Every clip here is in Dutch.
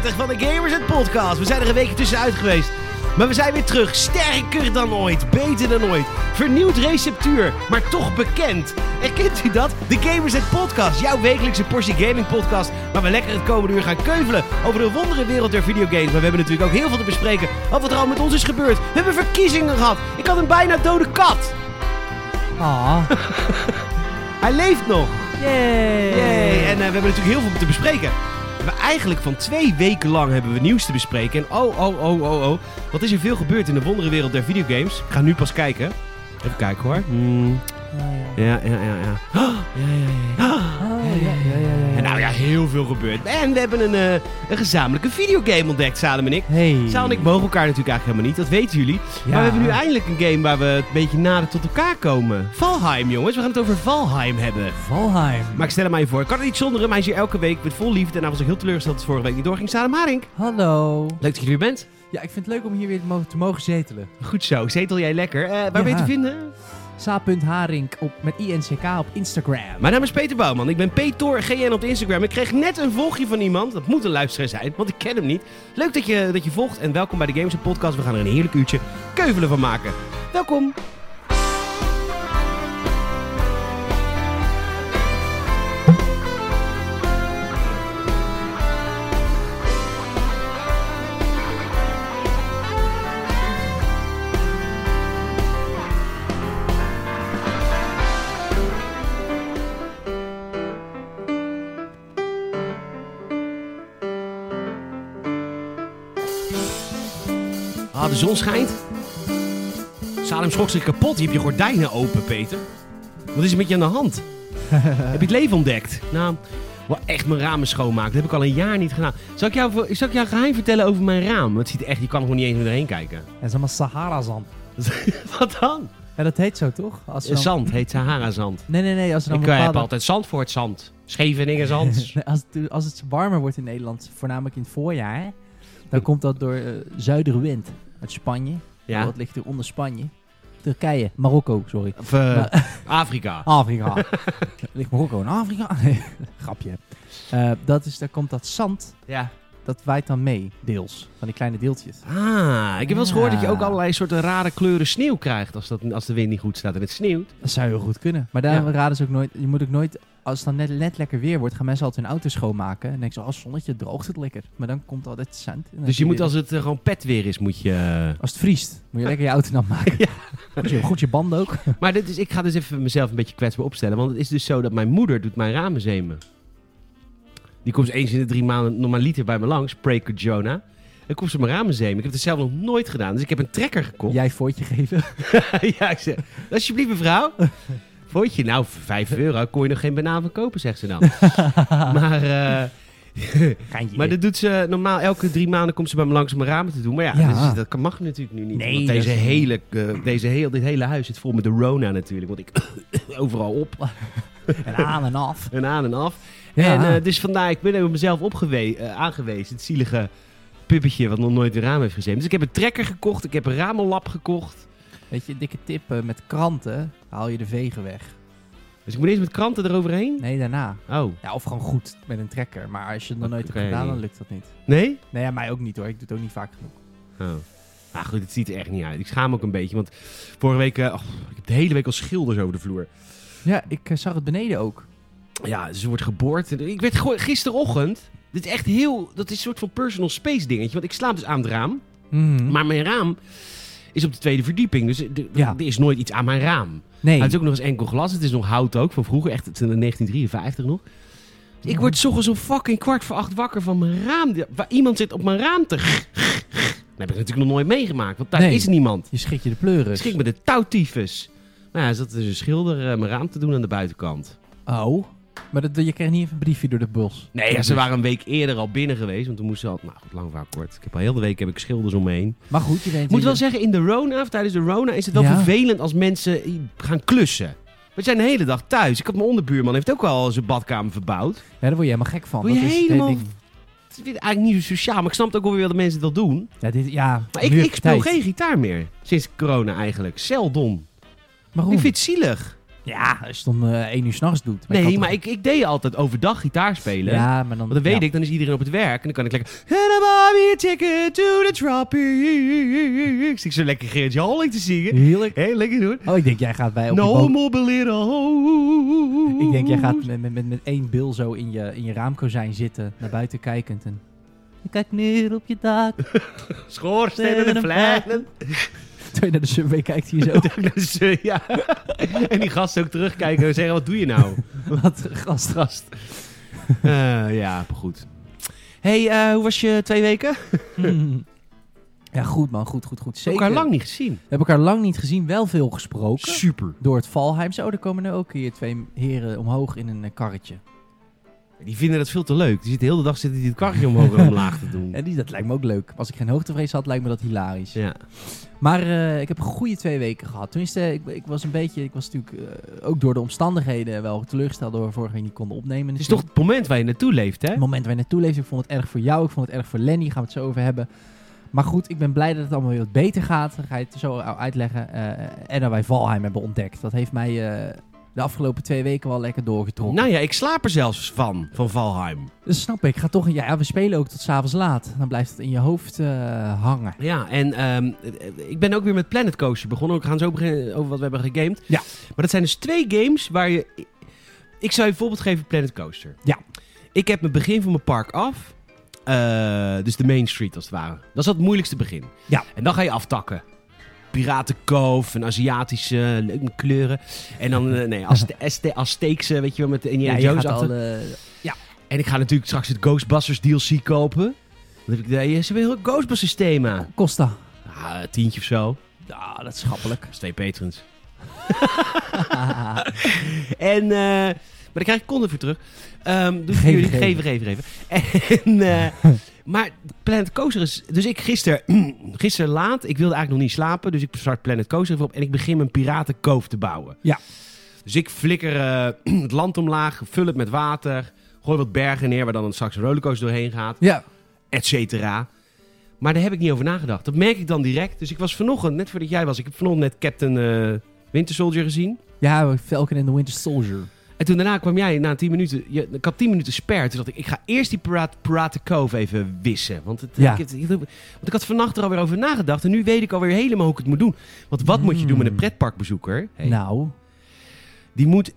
247 van de Gamers het Podcast. We zijn er een weekje tussenuit geweest. Maar we zijn weer terug. Sterker dan ooit. Beter dan ooit. Vernieuwd receptuur. Maar toch bekend. Herkent u dat? De Gamers het Podcast. Jouw wekelijkse portie gaming podcast. Waar we lekker het komende uur gaan keuvelen over de wondere wereld der videogames. Maar we hebben natuurlijk ook heel veel te bespreken. Over wat er al met ons is gebeurd. We hebben verkiezingen gehad. Ik had een bijna dode kat. Ah. Hij leeft nog. Yay. Yay. En eh, we hebben natuurlijk heel veel te bespreken. Hebben eigenlijk van twee weken lang hebben we nieuws te bespreken. En oh, oh, oh, oh, oh. Wat is er veel gebeurd in de wondere wereld der videogames? Ik ga nu pas kijken. Even kijken hoor. Hmm. Ja, ja. Ja, ja, ja, ja. Ja, ja, ja. Ja, ja, ja, ja, En nou ja, heel veel gebeurd. En we hebben een, eh, een gezamenlijke videogame ontdekt, Salem en ik. Hey. Saal en ik mogen elkaar natuurlijk eigenlijk helemaal niet, dat weten jullie. Maar we hebben nu eindelijk een game waar we een beetje nader tot elkaar komen. Valheim, jongens. We gaan het over Valheim hebben. Valheim. Maar ik stel hem aan je voor. Ik kan het niet zonder hem. Hij is hier elke week met vol liefde. En hij was ook heel teleurgesteld dat het vorige week niet doorging. Salem Haring. Hallo. Leuk dat je er weer bent. Ja, ik vind het leuk om hier weer te mogen, te mogen zetelen. Goed zo. Zetel jij lekker. Eh, waar ben je Ja. te vinden? Sa.Haring op, met INCK op Instagram. Mijn naam is Peter Bouwman. Ik ben Peter GN op Instagram. Ik kreeg net een volgje van iemand. Dat moet een luisteraar zijn, want ik ken hem niet. Leuk dat je, dat je volgt en welkom bij de Games Podcast. We gaan er een heerlijk uurtje keuvelen van maken. Welkom. Ah, de zon schijnt. Salem schrok zich kapot. Je hebt je gordijnen open, Peter. Wat is er met je aan de hand? heb je het leven ontdekt? Nou, wel echt mijn ramen schoonmaken. Dat heb ik al een jaar niet gedaan. Zal ik jou, zal ik jou een geheim vertellen over mijn raam? Het ziet er echt, je kan er gewoon niet eens meer doorheen kijken. Dat is allemaal Sahara-zand. Wat dan? Ja, dat heet zo toch? Als dan- Zand heet Sahara-zand. Nee, nee, nee. Als er dan Ik eh, heb bepaalde... altijd zand voor het zand. Scheveningen zand. Als, het, als het warmer wordt in Nederland, voornamelijk in het voorjaar, dan komt dat door uh, zuiderwind uit Spanje. Ja. Dat ligt er onder Spanje. Turkije, Marokko, sorry. Of eh, Maar- Afrika. Afrika. ligt Marokko in Afrika? Nee, grapje. Eh, dat is, daar komt dat zand, Ja. Dat waait dan mee, deels. Van die kleine deeltjes. Ah, ik heb wel eens gehoord dat je ook allerlei soorten rare kleuren sneeuw krijgt als, dat, als de wind niet goed staat en het sneeuwt. Dat zou heel goed kunnen. Maar daar Ja. raden ze ook nooit, je moet ook nooit, als het dan net, net lekker weer wordt, gaan mensen altijd hun auto schoonmaken. En denken ze, oh zonnetje, droogt het lekker. Maar dan komt altijd zand. Dus je moet als het eh, gewoon pet weer is, moet je... eh, Als het vriest, moet je lekker je auto nat maken. Ja. Goed, je, goed je banden ook. Maar dit is, ik ga dus even mezelf een beetje kwetsbaar opstellen. Want het is dus zo dat mijn moeder doet mijn ramen zemen. Die komt eens in de drie maanden normaliter bij me langs. Preker Jonah. Dan komt ze mijn ramen zemen. Ik heb het zelf nog nooit gedaan. Dus ik heb een trekker gekocht. Jij voortje geven. ja, ik zeg, alsjeblieft mevrouw. Vootje, nou, voor 5 euro kon je nog geen banaan van kopen, zegt ze dan. maar, eh, maar dat doet ze normaal. Elke drie maanden komt ze bij me langs om mijn ramen te doen. Maar ja, Ja. dat, mag natuurlijk nu niet. Nee, want deze is- hele, eh, deze heel, dit hele huis zit vol met de Rona natuurlijk. Want ik overal op En aan en af. en aan en af. Ja. En eh, dus vandaar, ik ben er op mezelf opgewe- eh, aangewezen. Het zielige puppetje wat nog nooit een raam heeft gezeten. Dus ik heb een trekker gekocht. Ik heb een ramellap gekocht. Weet je, dikke tip eh, met kranten haal je de vegen weg. Dus ik moet eerst met kranten eroverheen. Nee, daarna. Oh, Ja, of gewoon goed met een trekker. Maar als je het nog nooit Oké. hebt gedaan, dan lukt dat niet. nee? Nee, ja, mij ook niet hoor. Ik doe het ook niet vaak genoeg. Oh. Nou goed, het ziet er echt niet uit. Ik schaam me ook een beetje, want vorige week... oh, ik heb de hele week al schilders over de vloer. Ja, ik zag het beneden ook. Ja, ze wordt geboord. En Ik werd gisterochtend... Dit is echt heel... Dat is een soort van personal space dingetje. Want ik slaap dus aan het raam. Mhm. Maar mijn raam is op de tweede verdieping. Dus er, Ja. er is nooit iets aan mijn raam. Nee. Het is ook nog eens enkel glas. Het is nog hout ook, van vroeger. Echt, het is in 1953 nog. Dus ik word 's ochtends om fucking kwart voor acht wakker van mijn raam. Waar iemand zit op mijn raam te... Dat heb ik natuurlijk nog nooit meegemaakt. Want daar Nee. is niemand. Je schrik je de pleuren. Schrik met de touwtyfus. Nou ja, zat dus een schilder eh, mijn raam te doen aan de buitenkant. Oh. Maar dat, je kreeg niet even een briefje door de bos. Nee, ja, ze waren een week eerder al binnen geweest. Want toen moesten ze al... Nou, goed, lang verhaal kort. Ik heb al heel de week heb ik schilders om me heen. Maar goed, je weet... Ik moet wel zeggen, in de Rona, of tijdens de Rona, is het wel Ja. vervelend als mensen gaan klussen. We zijn de hele dag thuis. Ik had mijn onderbuurman, heeft ook al zijn badkamer verbouwd. Ja, daar word je helemaal gek van. Word je Dat is helemaal... het eigenlijk niet zo sociaal, maar ik snap ook wel weer dat mensen dat doen. Ja, dit, ja Maar ik, ik speel geen gitaar meer. Sinds corona eigenlijk. Seldom. Waarom? Ik vind het zielig. Ja, als je het om eh, één uur s'nachts doet. Nee, maar ik, ik deed altijd overdag gitaar spelen. Ja, maar dan... Want dan weet ja. ik, dan is iedereen op het werk. En dan kan ik lekker... And I buy me a ticket to the tropics. Ik zo lekker Gerritje Halling te zingen. Heerlijk. Heel lekker doen. Oh, ik denk jij gaat bij op No more little Ik denk jij gaat met, met, met, met één bil zo in je, in je raamkozijn zitten, naar buiten kijkend en... Je kijkt neer op je dak. Schoorstenen en flanen. Toen je naar de subway kijkt hier zo. Dus, eh, ja. En die gasten ook terugkijken en zeggen, wat doe je nou? Wat gast. Gast. Eh, ja, goed. hey, eh, hoe was je twee weken? Ja, goed man, goed, goed, goed. Zeker. hebben elkaar lang niet gezien. We hebben elkaar lang niet gezien, wel veel gesproken. Super. Door het Valheim. Zo, er komen nu ook hier twee heren omhoog in een eh, karretje. Die vinden dat veel te leuk. Die zitten de hele dag zitten die het karretje omhoog en omlaag te doen. En die, dat lijkt me ook leuk. Als ik geen hoogtevrees had, lijkt me dat hilarisch. Ja. Maar eh, ik heb een goede twee weken gehad. Tenminste, ik, ik was een beetje, ik was natuurlijk eh, ook door de omstandigheden wel teleurgesteld door we vorige week niet konden opnemen. Het is toch het moment waar je naartoe leeft, hè? het moment waar je naartoe leeft. Ik vond het erg voor jou, ik vond het erg voor Lenny. Gaan we het zo over hebben. Maar goed, ik ben blij dat het allemaal weer wat beter gaat. Dan ga je het zo uitleggen. eh, en dat wij Valheim hebben ontdekt. Dat heeft mij de afgelopen twee weken wel lekker doorgetrokken. Nou ja, ik slaap er zelfs van, van Valheim. Dat snap ik. Ga toch, ja, ja, we spelen ook tot s'avonds laat. Dan blijft het in je hoofd eh, hangen. Ja, en ehm, ik ben ook weer met Planet Coaster begonnen. We gaan zo beginnen over wat we hebben gegamed. Ja. Maar dat zijn dus twee games waar je... Ik zou je een voorbeeld geven, Planet Coaster. Ja. Ik heb mijn begin van mijn park af. Eh, dus de Main Street als het ware. Dat is het moeilijkste begin. Ja. En dan ga je aftakken. Piratenkoof en Aziatische leuke kleuren. En dan, eh, nee, Azte Azte Azteekse, weet je wel, met de Indiana Ja, je Jones achter. al, eh, En ik ga natuurlijk straks het Ghostbusters DLC kopen. Dan heb ik de, ze hebben een heel Ghostbusters thema. Costa. Ah, een tientje of zo. Ja, dat is schappelijk. Dat is twee patrons. En, eh, maar daar krijg ik content voor terug. Ehm doe jullie. geven. Geven, geven, geven. En, eh, maar Planet Coaster is... Dus ik gisteren, gisteren laat, ik wilde eigenlijk nog niet slapen. Dus ik start Planet Coaster even op. En ik begin mijn piratenkoof te bouwen. Ja. Dus ik flikker eh, het land omlaag, vul het met water. Gooi wat bergen neer waar dan straks een rollercoaster doorheen gaat. ja. Et cetera. Maar daar heb ik niet over nagedacht. Dat merk ik dan direct. Dus ik was vanochtend, net voordat jij was, ik heb vanochtend net Captain eh, Winter Soldier gezien. Ja, Falcon and the Winter Soldier. En toen daarna kwam jij na 10 minuten. Je, ik had 10 minuten spare. Toen dacht ik, ik ga eerst die Pirate, Pirate Cove even wissen. Want, het, Ja. ik, het- want ik had vannacht er alweer over nagedacht. En nu weet ik alweer helemaal hoe ik het moet doen. Want wat moet je doen met een Mm. pretparkbezoeker? Hey, Nou, Die moet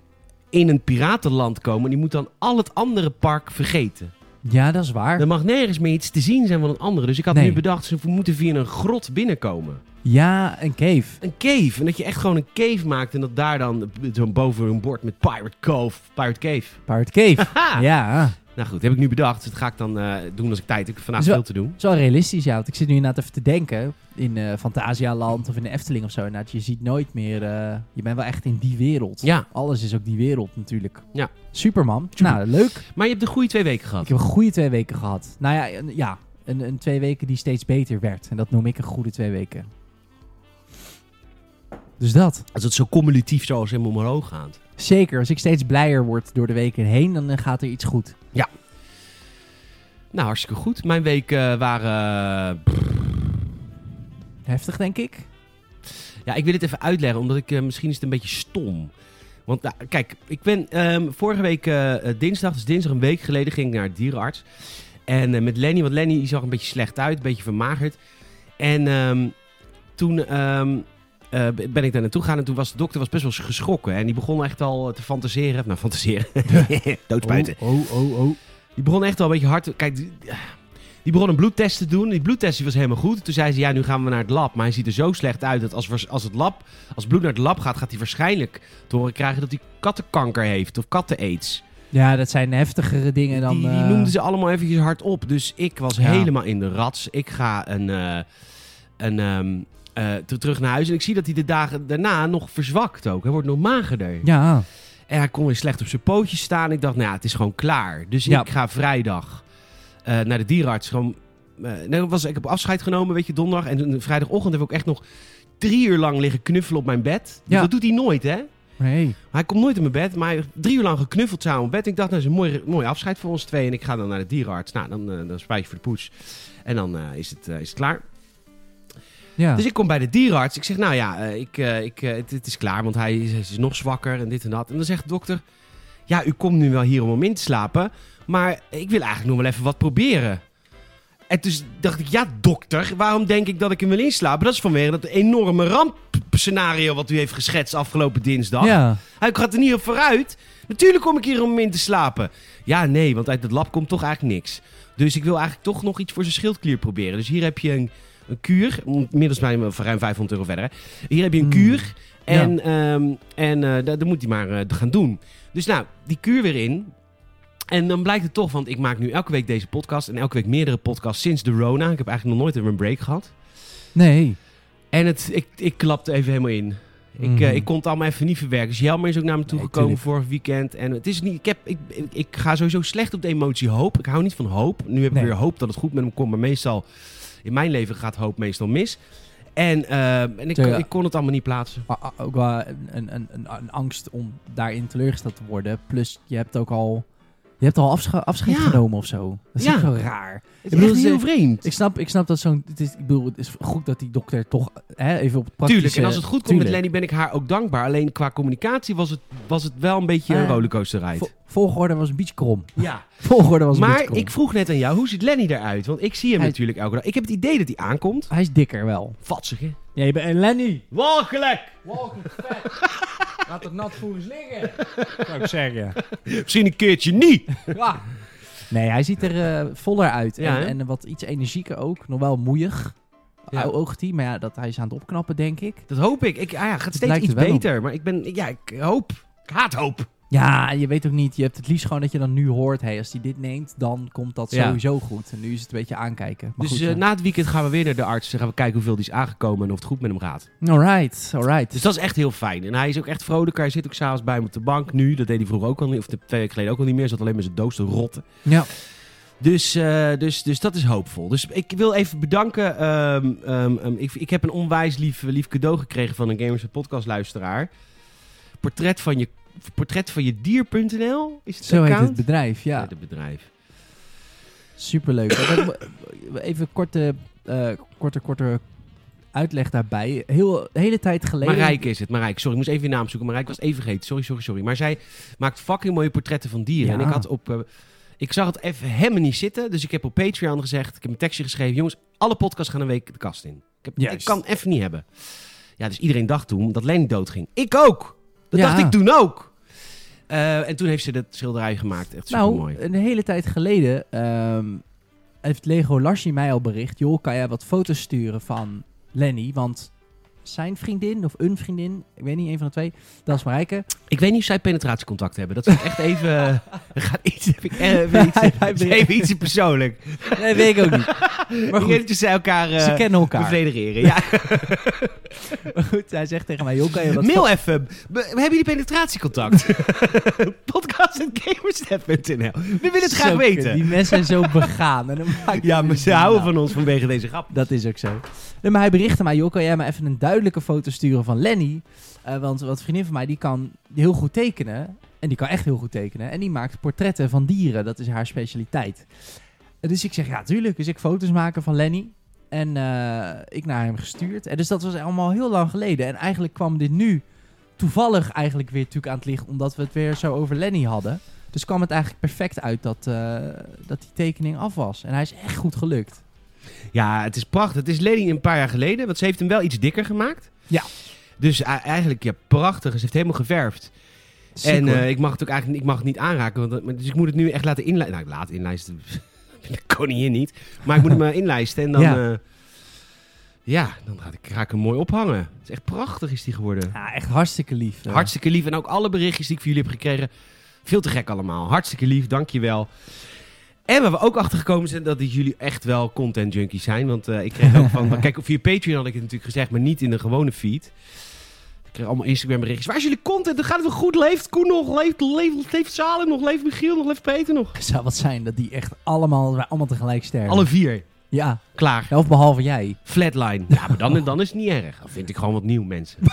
in een piratenland komen. Die moet dan al het andere park vergeten. ja, dat is waar. Er mag nergens meer iets te zien zijn van een andere. Dus ik had Nee. nu bedacht, ze moeten via een grot binnenkomen. Ja, een cave. Een cave. En dat je echt gewoon een cave maakt. En dat daar dan zo'n boven een bord met Pirate Cove, Pirate Cave. Pirate Cave. Haha! ja, Nou goed, heb ik nu bedacht. Dus dat ga ik dan eh, doen als ik tijd heb. Ik vandaag Zo. veel te doen. wel realistisch, ja. Want ik zit nu inderdaad even te denken. In eh Fantasialand of in de Efteling of zo. Inderdaad, je ziet nooit meer... eh, je bent wel echt in die wereld. Ja, Alles is ook die wereld natuurlijk. Ja. Superman. Super. Nou, leuk. maar je hebt een goede twee weken Ik gehad. heb een goede twee weken gehad. Nou ja, ja een, een twee weken die steeds beter werd. En dat noem ik een goede twee weken. Dus dat. Als het zo cumulatief zoals helemaal omhoog gaat. Zeker, als ik steeds blijer word door de weken heen, dan eh, gaat er iets goed. Nou, hartstikke goed. Mijn weken waren... eh, Heftig, denk ik. Ja, ik wil het even uitleggen, omdat ik... eh, misschien is het een beetje stom. Want nou, kijk, ik ben ehm, vorige week eh, eh, dinsdag, dus dinsdag een week geleden, ging ik naar de dierenarts. En eh, met Lenny, want Lenny die zag een beetje slecht uit, een beetje vermagerd. En ehm, toen ehm, eh, ben ik daar naartoe gegaan en toen was de dokter was best wel geschrokken. En die begon echt al te fantaseren. Nou, fantaseren. Doodspuiten. Oh, oh, oh, oh. Die begon echt wel een beetje hard. Kijk, die, die begon een bloedtest te doen. Die bloedtest die was helemaal goed. Toen zei ze: Ja, nu gaan we naar het lab. Maar hij ziet er zo slecht uit dat als, we- als het lab, als bloed naar het lab gaat, gaat hij waarschijnlijk te horen krijgen dat hij kattenkanker heeft of katten-aids. Ja, dat zijn heftigere dingen dan... die, die eh, noemden ze allemaal eventjes hard op. Dus ik was Ja. helemaal in de rats. Ik ga een, eh, een, ehm, ter- terug naar huis. En ik zie dat hij de dagen daarna nog verzwakt ook. Hij wordt nog magerder. Ja, En hij kon weer slecht op zijn pootjes staan. Ik dacht, nou ja, het is gewoon klaar. Dus Ja. ik ga vrijdag eh, naar de dierenarts. Gewoon, nee, dat was, ik heb afscheid genomen, weet je, donderdag. En vrijdagochtend heb ik ook echt nog drie uur lang liggen knuffelen op mijn bed. Ja. Dat doet hij nooit, hè? nee. Hij komt nooit in mijn bed, maar hij drie uur lang geknuffeld samen op bed. Ik dacht, nou, dat is een mooi, mooi afscheid voor ons twee. En ik ga dan naar de dierenarts. Nou, dan, eh dan spuit je voor de poes. En dan is, het, is het klaar. Ja. Dus ik kom bij de dierenarts. Ik zeg, nou ja, eh, ik, eh, ik, eh, het, het is klaar, want hij is, hij is nog zwakker en dit en dat. En dan zegt de dokter, ja, u komt nu wel hier om hem in te slapen, maar ik wil eigenlijk nog wel even wat proberen. En dus dacht ik, ja dokter, waarom denk ik dat ik hem wil inslapen? Dat is vanwege dat enorme rampscenario wat u heeft geschetst afgelopen dinsdag. ja. Hij gaat er niet op vooruit. Natuurlijk kom ik hier om hem in te slapen. Ja, nee, want uit het lab komt toch eigenlijk niks. Dus ik wil eigenlijk toch nog iets voor zijn schildklier proberen. Dus hier heb je een, een kuur. Inmiddels bij voor ruim 500 euro verder. Hè. Hier heb je een Hmm. kuur. En, ehm, en eh, dat moet hij maar eh, gaan doen. Dus nou, die kuur weer in. En dan blijkt het toch, want ik maak nu elke week deze podcast. En elke week meerdere podcasts sinds de Rona. Ik heb eigenlijk nog nooit even een break gehad. Nee. En het, ik, ik klapte even helemaal in. Ik, Mhm. eh, ik kon het allemaal even niet verwerken. Dus Jelmer is ook naar me toe Nee, gekomen vorig weekend. En het is niet. Ik, heb, ik, ik, ik ga sowieso slecht op de emotie hoop. Ik hou niet van hoop. Nu heb ik Nee. weer hoop dat het goed met hem komt. Maar meestal, in mijn leven gaat hoop meestal mis. En, eh, en ik, ik kon het allemaal niet plaatsen. Maar a- ook wel een, een, een, een, angst om daarin teleurgesteld te worden. Plus, je hebt ook al... Je hebt al afsche- afscheid Ja. genomen of zo. Dat is Ja. ook wel raar. Het is bedoel, heel vreemd. Ik snap, ik snap dat zo'n... Het is, ik bedoel, het is goed dat die dokter toch hè, even op het praktische... Tuurlijk. En als het goed komt met. Lenny, ben ik haar ook dankbaar. Alleen qua communicatie was het, was het wel een beetje een Ah. rollercoaster ride. Vo- volgorde was een beetje krom. Ja. Volgorde was een beetje Maar krom. ik vroeg net aan jou, hoe ziet Lenny eruit? Want ik zie hem Hij- natuurlijk elke dag. Ik heb het idee dat hij aankomt. Hij is dikker wel. Vatsig, hè? Ja, je bent een Lenny. Walgelijk! Laat het nat voels liggen. Zou ik zeggen. Misschien een keertje niet. Ja. Nee, hij ziet er eh, voller uit. Ja, en, en wat iets energieker ook. Nog wel moeiig. Ja. Oogt hij. Maar ja, dat hij is aan het opknappen, denk ik. Dat hoop ik. ik ah ja, gaat steeds iets er beter. Maar ik ben, ja, ik hoop. Ik haat hoop. Ja, en je weet ook niet. Je hebt het liefst gewoon dat je dan nu hoort. Hey, als hij dit neemt, dan komt dat Ja. sowieso goed. En nu is het een beetje aankijken. Maar dus goed, eh, na het weekend gaan we weer naar de arts. Dan gaan we kijken hoeveel die is aangekomen en of het goed met hem gaat. Alright, alright. Dus dat is echt heel fijn. En hij is ook echt vrolijk. Hij zit ook s'avonds bij me op de bank. Nu, dat deed hij vroeger ook al niet. Of de- twee weken geleden ook al niet meer. Zat alleen met zijn doos te rotten. ja. Dus, eh, dus, dus dat is hoopvol. Dus ik wil even bedanken. ehm, ehm, ehm, ik, ik heb een onwijs lief, lief cadeau gekregen van een Gamers Podcast luisteraar. Portret van je, portret van je dier.nl is het Zo heet het bedrijf, ja. Het bedrijf. Superleuk. Even korte, eh, korte, korte uitleg daarbij. Heel, de hele tijd geleden... Marijke is het. Marijke, sorry, ik moest even je naam zoeken. Marijke was even vergeten. Sorry, sorry, sorry. Maar zij maakt fucking mooie portretten van dieren. Ja. En ik had op... eh, ik zag het even helemaal niet zitten. Dus ik heb op Patreon gezegd... Ik heb een tekstje geschreven. Jongens, alle podcasts gaan een week de kast in. Ik, heb, ik kan even niet hebben. Ja, dus iedereen dacht toen dat Lenny doodging. Ik ook! Dat Ja. dacht ik toen ook. Eh, en toen heeft ze dat schilderij gemaakt. Echt super mooi. Nou, een hele tijd geleden ehm, heeft Lego Larsie mij al bericht... joh, kan jij wat foto's sturen van Lenny? Want zijn vriendin of een vriendin, ik weet niet, een van de twee... dat is Marijke. Ik weet niet of zij penetratiecontact hebben. Dat is echt even... er gaat iets, heb ik, eh, even, iets, even iets persoonlijk. Nee, weet ik ook niet. Maar goed, weet dat zij elkaar eh ze kennen elkaar. bevredigeren. Ja. Maar goed, hij zegt tegen mij, joh, kan je wat... Mail even. Be- hebben jullie penetratiecontact? Podcast.gamersnet.nl We willen het graag weten. Die mensen zijn zo begaan. En dan Ja, maar ze houden van ons vanwege deze grap. Dat is ook zo. Nee, maar hij berichtte mij, joh, kan jij me even een duidelijke foto sturen van Lenny? Eh, want wat vriendin van mij, die kan heel goed tekenen. En die kan echt heel goed tekenen. En die maakt portretten van dieren. Dat is haar specialiteit. Eh, dus ik zeg, ja, tuurlijk. Dus ik foto's maken van Lenny. En eh, ik naar hem gestuurd. En dus dat was allemaal heel lang geleden. En eigenlijk kwam dit nu toevallig eigenlijk weer natuurlijk aan het licht. Omdat we het weer zo over Lenny hadden. Dus kwam het eigenlijk perfect uit dat, dat die tekening af was. En hij is echt goed gelukt. Ja, het is prachtig. Het is Lenny een paar jaar geleden, want ze heeft hem wel iets dikker gemaakt. Ja. Dus eigenlijk, ja, prachtig. Ze heeft helemaal geverfd. En eh, ik mag het ook eigenlijk ik mag het niet aanraken. Want, maar- dus ik moet het nu echt laten inlijsten. Nou, laten inlijsten. De koningin niet. Maar ik moet hem eh, inlijsten. En dan, Ja. ja. ja, dan ga ik, ga ik hem mooi ophangen. Het is echt prachtig is die geworden. Ja, echt hartstikke lief. eh. Hartstikke lief. En ook alle berichtjes die ik van jullie heb gekregen. Veel te gek allemaal. Hartstikke lief, dankjewel. En waar we ook achter gekomen zijn dat jullie echt wel content junkies zijn. Want eh, ik kreeg ook van... Kijk, via Patreon had ik het natuurlijk gezegd, maar niet in de gewone feed. Ik kreeg allemaal Instagram berichtjes. Waar is jullie content? Dan gaat het wel goed. Leeft Koen nog? Leeft, leeft, leeft Salem nog? Leeft Michiel nog? Leeft Peter nog? Het zou wat zijn dat die echt allemaal, allemaal tegelijk sterven. Alle vier. Ja, Klaar. of behalve jij. Flatline. Ja, maar dan, dan is het niet erg. Dan vind ik gewoon wat nieuw, mensen.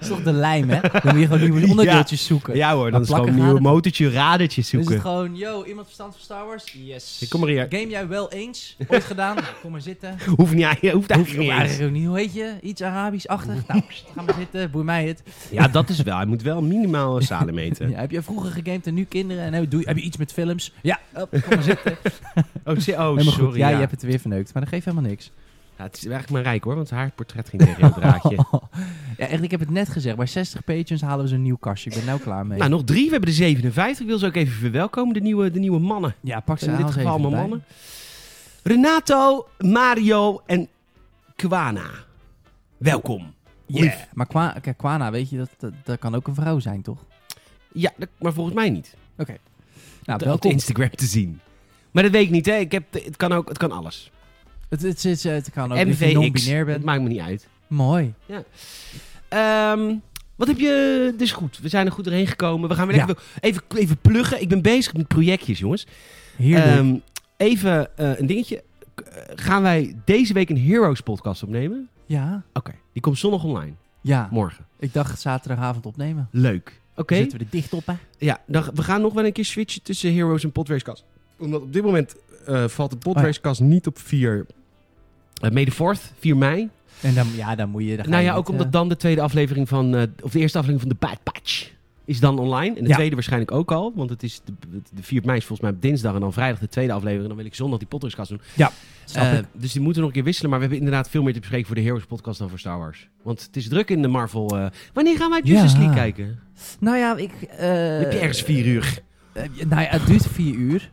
is toch de lijm, hè? Dan moet je gewoon nieuwe onderdeeltjes zoeken. Ja hoor, dan is gewoon een het motortje, radertje Dus is zoeken. het gewoon, yo, iemand verstand van Star Wars? Yes. Ik kom maar hier. Game jij wel eens? Ooit gedaan? Nou, kom maar zitten. Hoeft niet, hoeft Hoef eigenlijk je niet eigenlijk niet. Hoe heet je? Iets Arabisch-achtig? Nou, ga maar zitten. Boei mij het. Ja, dat is wel. Hij moet wel minimaal Salem eten. Ja, heb je vroeger gegamed en nu kinderen? En heb, doe, heb je iets met films? Ja, op, kom maar zitten. Oh, oh sorry. Ja, ja. je hebt het weer verneukt. Maar dat geeft helemaal niks. Ja, het is eigenlijk maar rijk hoor, want haar portret ging tegen het draadje. ja, echt, ik heb het net gezegd. Bij 60 patrons halen we zo'n nieuw kastje. Ik ben nou klaar mee. Nou, nog drie. We hebben de 57. Ik wil ze ook even verwelkomen, de nieuwe, de nieuwe mannen. ja, pak ze In dit geval allemaal mannen. Renato, Mario en Kwana. Welkom. Yeah. Lief. Maar kijk, Kwana, weet je, dat, dat, dat kan ook een vrouw zijn, toch? Ja, dat- maar volgens mij niet. Oké. Nou, op welkom. Instagram te zien. Maar dat weet ik niet, hè. Ik heb, het kan ook, het kan alles. Het, het, het, het kan ook als je MVX, non-binair het bent. maakt me niet uit. Mooi. Ehm, wat heb je... Dus goed, we zijn er goed doorheen gekomen. We gaan weer Ja. lekker, even, even pluggen. Ik ben bezig met projectjes, jongens. Heerlijk. Ehm, even eh, een dingetje. Eh, gaan wij deze week een Heroes podcast opnemen? ja. Oké, die komt zondag online. Ja. Morgen. Ik dacht zaterdagavond opnemen. Leuk. Oké. Zitten we er dicht op, hè? Ja, dan, we gaan nog wel een keer switchen tussen Heroes en Podracecast. Omdat op dit moment eh, valt de Oh Podracecast niet op 4... Uh, May the 4th, 4 mei. En dan, ja, dan moet je... dan nou ja, ook omdat eh, dan de tweede aflevering van... eh, of de eerste aflevering van de Bad Patch is dan online. En de Ja. tweede waarschijnlijk ook al. Want het is de, de 4 mei is volgens mij op dinsdag en dan vrijdag de tweede aflevering. En dan wil ik zondag die Podracecast doen. snap Eh, ik. dus die moeten nog een keer wisselen. Maar we hebben inderdaad veel meer te bespreken voor de Heroes podcast dan voor Star Wars. Want het is druk in de Marvel. eh, wanneer gaan wij Justice Ja. League kijken? Nou ja, ik... eh, heb je ergens vier uur? nou ja, het duurt vier uur.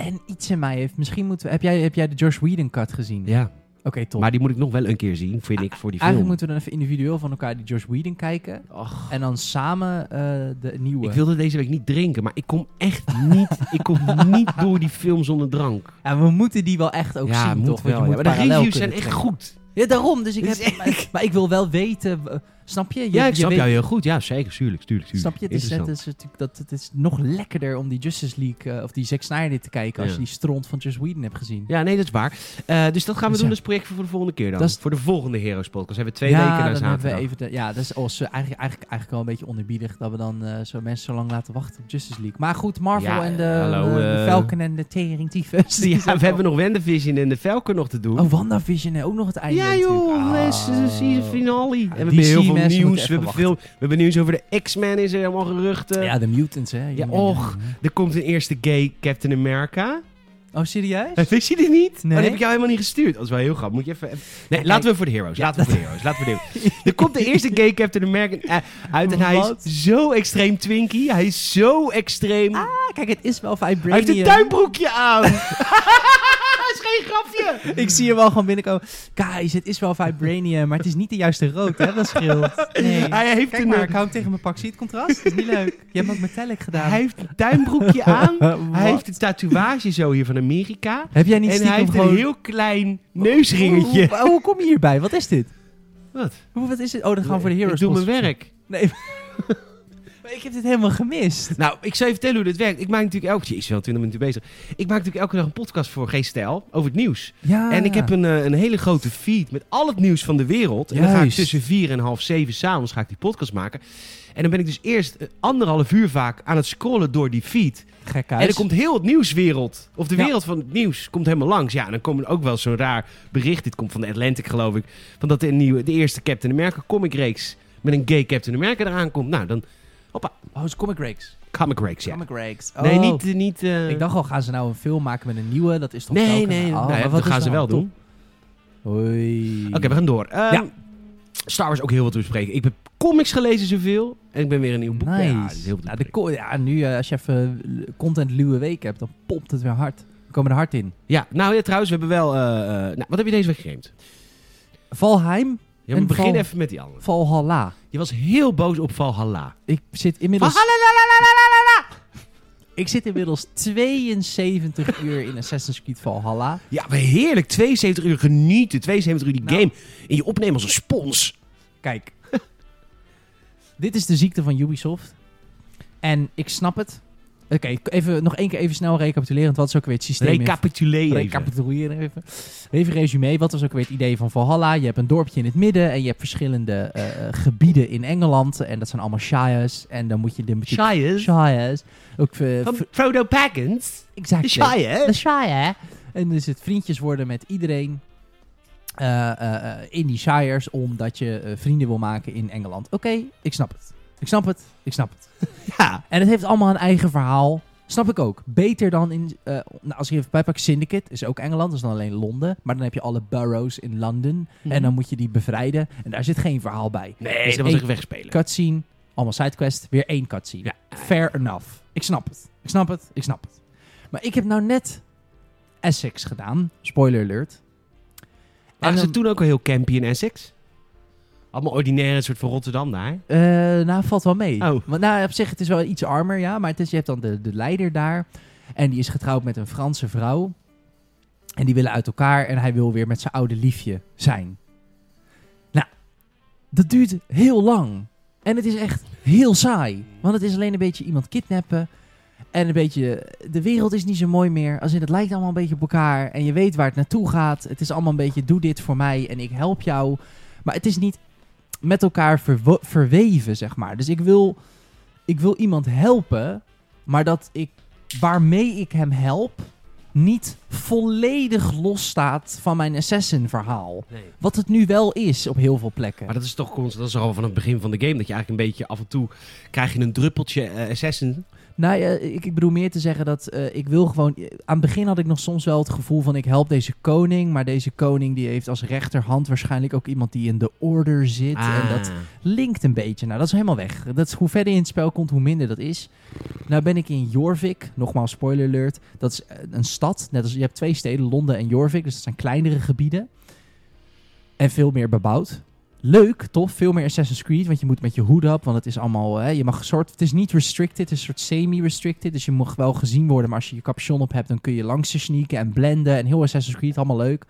En iets in mij heeft... Misschien moeten we... Heb jij, heb jij de Josh Whedon cut gezien? Ja, Oké, top. maar die moet ik nog wel een keer zien, vind ik, voor die film. Eigenlijk moeten we dan even individueel van elkaar die Josh Whedon kijken. Och, En dan samen eh, de nieuwe. ik wilde deze week niet drinken, maar ik kom echt niet, ik kom niet door die film zonder drank. Ja, we moeten die wel echt ook ja, zien, moet toch? Want wel. je ja. Maar de reviews zijn echt goed. Ja, daarom. Dus ik heb, maar, maar ik wil wel weten... snap je? je Ja, ik je snap weet- jou heel goed. Ja, zeker. Tuurlijk, tuurlijk, tuurlijk. Snap je? Het is, net, is natuurlijk dat, het is nog lekkerder om die Justice League... eh, of die Zack Snyder te kijken... als Ja. je die stront van Josh Whedon hebt gezien. Ja, nee, dat is waar. Eh, dus dat gaan we Dus doen ja. als project voor de volgende keer dan. Dat is- Voor de volgende Heroes podcast. We hebben twee ja, weken naar zaterdag. we even de, ja, dat is als, eigenlijk, eigenlijk, eigenlijk wel een beetje onderbiedig dat we dan eh, zo mensen zo lang laten wachten op Justice League. Maar goed, Marvel Ja, en de, hallo, de Falcon en de Tering Typhus. Ja, we hebben nog WandaVision en de Falcon nog te doen. Oh, WandaVision, hè, ook nog het einde ja joh, dat is de season finale. en we hebben heel veel nieuws. moeten We hebben, veel, we hebben nieuws over de X-Men is er helemaal geruchten. Ja, de mutants, hè. Ja, och. Er komt een eerste gay Captain America. Oh, serieus? Wist je dit niet? Nee. Oh, dat heb ik jou helemaal niet gestuurd. Dat is wel heel grappig. Moet je even... Nee, laten we voor de heroes. Laten we voor de heroes. Laten we voor de heroes. Er komt de eerste gay Captain America eh, uit en hij is zo extreem twinkie. Hij is zo extreem. Ah, kijk, het is wel hij heeft Vibranium. een tuinbroekje aan. Dat is geen grapje. Ik zie hem wel gewoon binnenkomen. Guys, het is wel Vibranium, maar het is niet de juiste rood, hè? Dat scheelt. Nee. Hij heeft Kijk een, maar, eh, ik hou hem tegen mijn pak. Zie je het contrast? Dat is niet leuk. Je hebt hem ook metallic gedaan. Hij heeft een tuinbroekje aan. Hij heeft een tatoeage zo hier van Amerika. Heb jij niet En stiekem hij heeft gewoon... een heel klein neusringetje. Hoe, hoe, hoe kom je hierbij? Wat is dit? Wat? Hoe, wat is dit? Oh, dan gaan we voor de Heroes Ik doe mijn werk. Nee. Ik heb dit helemaal gemist. Nou, ik zal je vertellen hoe dit werkt. Ik maak natuurlijk elke... Jezus, wel 20 minuten bezig. Ik maak natuurlijk elke dag een podcast voor G-Stijl over het nieuws. Ja. En ik heb een, eh, een hele grote feed met al het nieuws van de wereld. En dan ga ik tussen vier en half zeven s'avonds ga ik die podcast maken. En dan ben ik dus eerst eh, anderhalf uur vaak aan het scrollen door die feed. En dan komt heel het nieuwswereld, of de Ja. wereld van het nieuws, komt helemaal langs. Ja, en dan komt er ook wel zo'n raar bericht. Dit komt van de Atlantic, geloof ik. Van dat de, nieuwe, de eerste Captain America comic reeks met een gay Captain America eraan komt. Nou, dan Oh, het is Comic Reeks. comic reeks, ja. Comic Reeks. Nee, Oh. niet... niet eh, Ik dacht al, gaan ze nou een film maken met een nieuwe? Dat is toch Nee, telkens- nee, Oh, nou, ja, dat gaan ze nou wel doen. Hoi. Oké, we gaan door. Ehm, Ja. Star Wars ook heel wat te bespreken. Ik heb comics gelezen zoveel. En ik ben weer een nieuw boek. Nice. Ja, heel ja, de ja, nu eh, als je even eh, content luwe week hebt, dan pompt het weer hard. We komen er hard in. ja, nou ja, trouwens, we hebben wel... nou, wat heb je deze week gegamed? Valheim, Ja, begin Val- even met die andere. Valhalla. Je was heel boos op Valhalla. Ik zit inmiddels... Valhalla! Ik zit inmiddels 72 uur in Assassin's Creed Valhalla. Ja, maar heerlijk. 72 uur genieten. 72 uur die Nou. game. En je opnemen als een spons. Kijk. Dit is de ziekte van Ubisoft. En ik snap het. Oké, even, nog één keer even snel recapitulerend. Wat is ook weer het systeem? even. Recapituleren even. Even resume. Wat was ook weer het idee van Valhalla? Je hebt een dorpje in het midden en je hebt verschillende eh, eh, gebieden in Engeland. En dat zijn allemaal shires. En dan moet je de... Shires? Shires. Ook eh, Van Frodo Baggins? exact. De Shire? De Shire. En dus het vriendjes worden met iedereen in die Shires. Omdat je vrienden wil maken in Engeland. Oké, ik snap het. Ik snap het. Ik snap het. Ja. En het heeft allemaal een eigen verhaal. Snap ik ook. Beter dan in... eh, nou, als je even bijpakt, Syndicate is ook Engeland. Dat is dan alleen Londen. Maar dan heb je alle boroughs in London. En dan moet je die bevrijden. En daar zit geen verhaal bij. Nee, Dus dat was echt wegspelen. Cutscene. Allemaal sidequest. Weer één cutscene. Ja. Fair enough. Ik snap het. Ik snap het. Ik snap het. Maar ik heb nou net Essex gedaan. Spoiler alert. Waren En ze toen ook al heel campy in Essex? Allemaal ordinaire soort van Rotterdam daar. Eh, nou, valt wel mee. Oh. Want, nou, op zich, het is wel iets armer, ja. Maar het is, je hebt dan de, de leider daar. En die is getrouwd met een Franse vrouw. En die willen uit elkaar. En hij wil weer met zijn oude liefje zijn. Nou, dat duurt heel lang. En het is echt heel saai. Want het is alleen een beetje iemand kidnappen. En een beetje, de wereld is niet zo mooi meer. Als in, het lijkt allemaal een beetje op elkaar. En je weet waar het naartoe gaat. Het is allemaal een beetje, doe dit voor mij en ik help jou. Maar het is niet met elkaar verwo- verweven, zeg maar. Dus ik wil, ik wil iemand helpen, maar dat ik, waarmee ik hem help, niet volledig losstaat van mijn assassin-verhaal. Nee. Wat het nu wel is op heel veel plekken. Maar dat is toch constant, dat is al van het begin van de game. Dat je eigenlijk een beetje af en toe krijg je een druppeltje eh, Assassin. Nou ja, ik, ik bedoel meer te zeggen dat eh, ik wil gewoon... Aan het begin had ik nog soms wel het gevoel van ik help deze koning. Maar deze koning die heeft als rechterhand waarschijnlijk ook iemand die in de order zit. En dat linkt een beetje. Nou, dat is helemaal weg. Dat is, hoe verder je in het spel komt, hoe minder dat is. Nou ben ik in Jorvik. Nogmaals, spoiler alert. Dat is eh, een stad. Net als je hebt twee steden, Londen en Jorvik. Dus dat zijn kleinere gebieden. En veel meer bebouwd. Leuk, tof. Veel meer Assassin's Creed. Want je moet met je hoed op. Want het is allemaal... Hè, je mag soort... Het is niet restricted. Het is een soort semi-restricted. Dus je mag wel gezien worden. Maar als je je capuchon op hebt, dan kun je langs je sneaken en blenden. En heel Assassin's Creed. Allemaal leuk.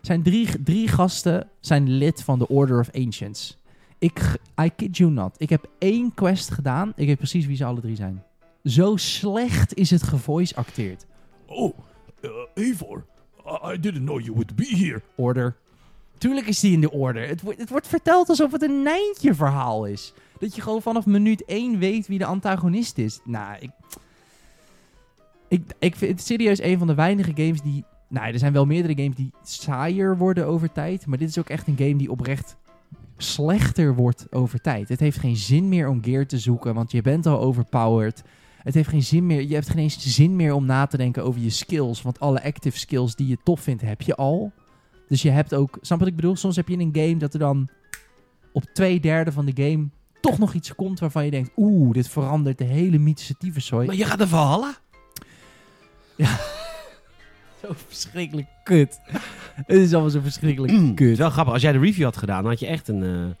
Zijn drie, drie gasten zijn lid van de Order of Ancients. Ik, I kid you not. Ik heb één quest gedaan. Ik weet precies wie ze alle drie zijn. Zo slecht is het gevoice acteerd. Oh, uh, Eivor, I, I didn't know you would be here. Order. Tuurlijk is die in de order. Het, wordt- het wordt verteld alsof het een Nijntje verhaal is. Dat je gewoon vanaf minuut 1 weet wie de antagonist is. Nou, ik... Ik, ik vind het serieus een van de weinige games die... Nou, er zijn wel meerdere games die saaier worden over tijd. Maar dit is ook echt een game die oprecht slechter wordt over tijd. Het heeft geen zin meer om gear te zoeken, want je bent al overpowered. Het heeft geen zin meer. Je hebt geen eens zin meer om na te denken over je skills. Want alle active skills die je tof vindt, heb je al. Dus je hebt ook. Snap wat ik bedoel? Soms heb je in een game dat er dan op twee derde van de game toch nog iets komt waarvan je denkt: oeh, dit verandert de hele mythische tyfuszooi. Maar je gaat naar Valhalla? Zo verschrikkelijk kut. Het is allemaal zo verschrikkelijk Het is kut. wel grappig. Als jij de review had gedaan, dan had je echt een, eh, een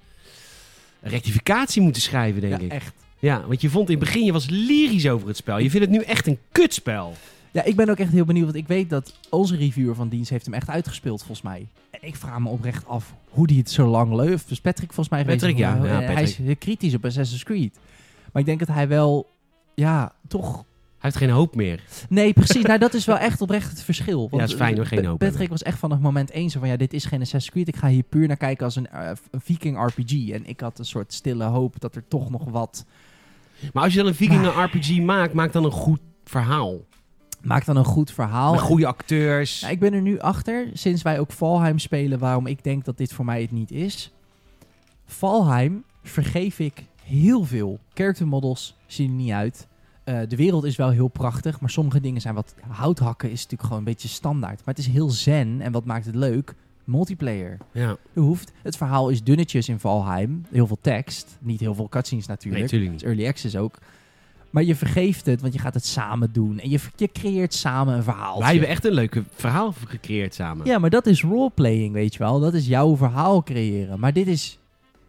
rectificatie moeten schrijven, denk Ja, ik. echt. Ja, want je vond in het begin, je was lyrisch over het spel. Je vindt het nu echt een kutspel. Ja, ik ben ook echt heel benieuwd, want ik weet dat onze reviewer van dienst heeft hem echt uitgespeeld, volgens mij. En ik vraag me oprecht af hoe die het zo lang leeft. Dus Patrick volgens mij. Patrick, ja. Eh, Ja, Hij is heel kritisch op Assassin's Creed. Maar ik denk dat hij wel, ja, toch... Hij heeft geen hoop meer. Nee, precies. nou, dat is wel echt oprecht het verschil. Ja, is fijn hoor, geen Pa- hoop Patrick hebben. was echt vanaf moment één zo van, ja, dit is geen Assassin's Creed. Ik ga hier puur naar kijken als een, eh, een viking RPG. En ik had een soort stille hoop dat er toch nog wat... Maar als je dan een Viking RPG maakt, maak dan een goed verhaal. Maak dan een goed verhaal. Met goede acteurs. Nou, ik ben er nu achter, sinds wij ook Valheim spelen, waarom ik denk dat dit voor mij het niet is. Valheim vergeef ik heel veel. Character models zien er niet uit. Eh, de wereld is wel heel prachtig, maar sommige dingen zijn wat... Houthakken is natuurlijk gewoon een beetje standaard. Maar het is heel zen en wat maakt het leuk? Multiplayer. Ja, Er hoeft. Het verhaal is dunnetjes in Valheim. Heel veel tekst. Niet heel veel cutscenes nee, natuurlijk. natuurlijk niet. early access ook. Maar je vergeeft het, want je gaat het samen doen. En je, je creëert samen een verhaal. Wij hebben echt een leuke verhaal gecreëerd samen. Ja, maar dat is roleplaying, weet je wel. Dat is jouw verhaal creëren. Maar dit is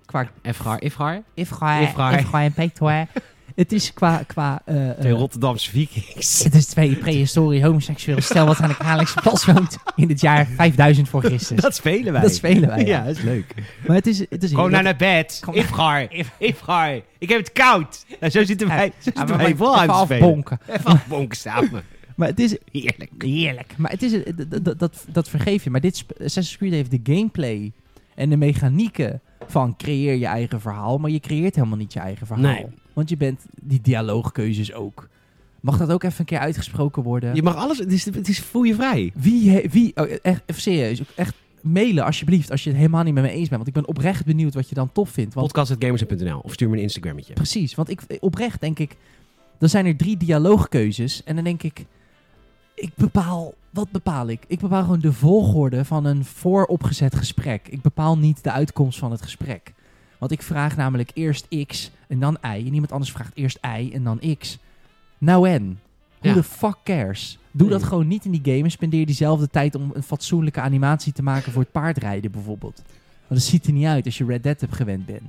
qua Efgar, Ifgar? Ifgar, Ifgar. Ifgar en. het is qua... qua eh, eh, Twee Rotterdamse vikings. het is twee prehistorie homoseksueel stel wat aan de Haarlemse Plas woont in het jaar 5000 voor Christus. Dat spelen wij. Dat spelen wij, Ja, ja. dat is leuk. Maar het is, het is Gewoon dat- naar bed. Kom- Ifgar. Ifgar. Ik heb het koud. Nou, zo zitten wij. Zo zitten wij even afbonken. Even afbonken samen. Maar het is Heerlijk. heerlijk. Maar het is, dat, dat, vergeef je. Maar dit Assassin's Creed heeft de gameplay en de mechanieken van creëer je eigen verhaal. Maar je creëert helemaal niet je eigen verhaal. Nee. Want je bent die dialoogkeuzes ook. Mag dat ook even een keer uitgesproken worden? Je mag alles. Het is, het is voel je vrij. Wie, wie oh, echt, even serieus, echt mailen alsjeblieft als je het helemaal niet met me eens bent. Want ik ben oprecht benieuwd wat je dan tof vindt. Want Podcast.gamers.nl of stuur me een Instagrammetje. Precies, want ik oprecht denk ik, dan zijn er drie dialoogkeuzes en dan denk ik, ik bepaal, wat bepaal ik? Ik bepaal gewoon de volgorde van een vooropgezet gesprek. Ik bepaal niet de uitkomst van het gesprek. Want ik vraag namelijk eerst X en dan Y en iemand anders vraagt eerst Y en dan X. Nou en? Who Ja. the fuck cares? Doe dat gewoon niet in die game en spendeer diezelfde tijd om een fatsoenlijke animatie te maken voor het paardrijden bijvoorbeeld. Want dat ziet er niet uit als je Red Dead hebt gewend bent.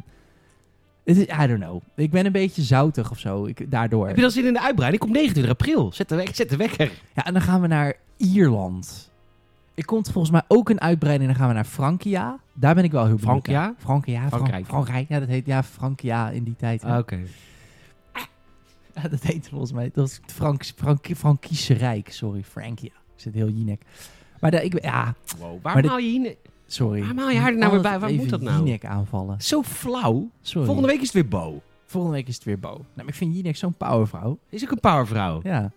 Is, I don't know. Ik ben een beetje zoutig of zo. Ik, daardoor. Heb je dan zin in de uitbreiding? Ik kom 29 april. Zet de, zet de wekker. Ja, en dan gaan we naar Ierland. Er komt volgens mij ook een uitbreiding. Dan gaan we naar Frankia. Daar ben ik wel heel benieuwd Frankia? naar. Frankia? Fran- Frankrijk. Frankrijk. Ja, dat heet ja, Frankia in die tijd. Ah, Oké. Ja, dat heet volgens mij. Dat is het Frank, Frank, Frankische Rijk. Sorry, Frankia. Ik zit heel Jinek. Maar daar, ik, ja, Wow. Waarom haal je hier... sorry. Waarom haal je haar er nou weer bij? Even moet dat nou? Jinek aanvallen. Zo flauw. Sorry. Volgende week is het weer Bo. Volgende week is het weer Bo. Nou, ik vind Jinek zo'n powervrouw. Is ook een powervrouw. Ja.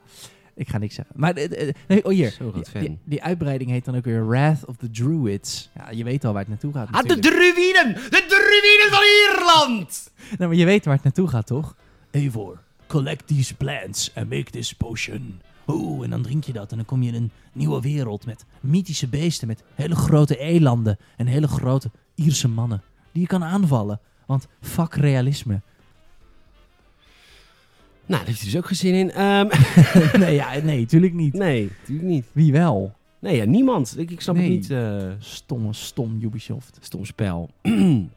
Ik ga niks zeggen. Maar eh, eh, nee, oh hier. Die, die, fan. die uitbreiding heet dan ook weer Wrath of the Druids. Ja, je weet al waar het naartoe gaat. Ah, de druïden! De druïden van Ierland! Nou, maar je weet waar het naartoe gaat, toch? Eivor, collect these plants and make this potion. Oeh, en dan drink je dat en dan kom je in een nieuwe wereld met mythische beesten, met hele grote elanden en hele grote Ierse mannen die je kan aanvallen. Want fuck realisme. Nou, daar heeft hij dus ook geen zin in. Ehm, nee, ja, nee, tuurlijk niet. nee, natuurlijk niet. Wie wel? Nee, ja, niemand. Ik, ik snap Nee. het niet. eh Stomme, stom Ubisoft. stom spel.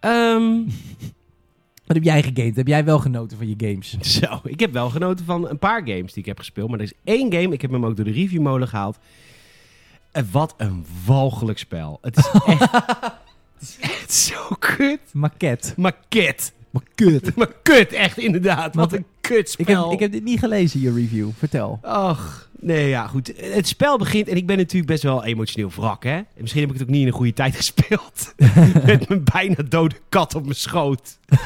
Ehm, Wat heb jij gegamed? Heb jij wel genoten van je games? zo, ik heb wel genoten van een paar games die ik heb gespeeld. Maar er is één game, ik heb hem ook door de reviewmolen gehaald. En wat een walgelijk spel. Het is echt, het is echt zo kut. Maquette. Kut. Maar kut. Maar kut, echt inderdaad. Wat een kut Ik heb, spel. ik heb dit niet gelezen, je review. Vertel. Och, nee, ja, goed. Het spel begint en ik ben natuurlijk best wel emotioneel wrak, hè. En misschien heb ik het ook niet in een goede tijd gespeeld. Met mijn bijna dode kat op mijn schoot.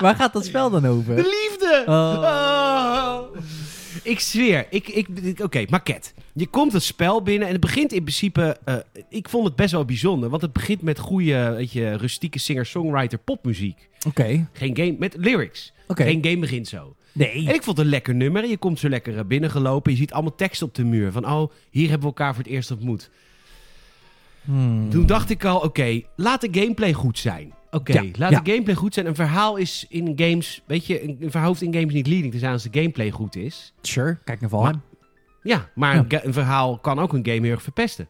Waar gaat dat spel dan over? De liefde! Oh. Oh. Ik zweer, ik, ik, oké, maquette. Je komt het spel binnen en het begint in principe... eh, ik vond het best wel bijzonder, want het begint met goede, weet je, rustieke singer-songwriter popmuziek. Oké. Geen game, met lyrics. Oké. Geen game begint zo. Nee. En ik vond het een lekker nummer. Je komt zo lekker eh, binnengelopen. Je ziet allemaal tekst op de muur. Van, oh, hier hebben we elkaar voor het eerst ontmoet. Hmm. Toen dacht ik al, oké, laat de gameplay goed zijn. Oké, Ja, laat ja. de gameplay goed zijn. Een verhaal is in games, weet je, een, verhaal hoeft in games niet leading te zijn als de gameplay goed is. Sure, kijk naar Valheim. Ja, maar Ja. Een, verhaal kan ook een game heel erg verpesten.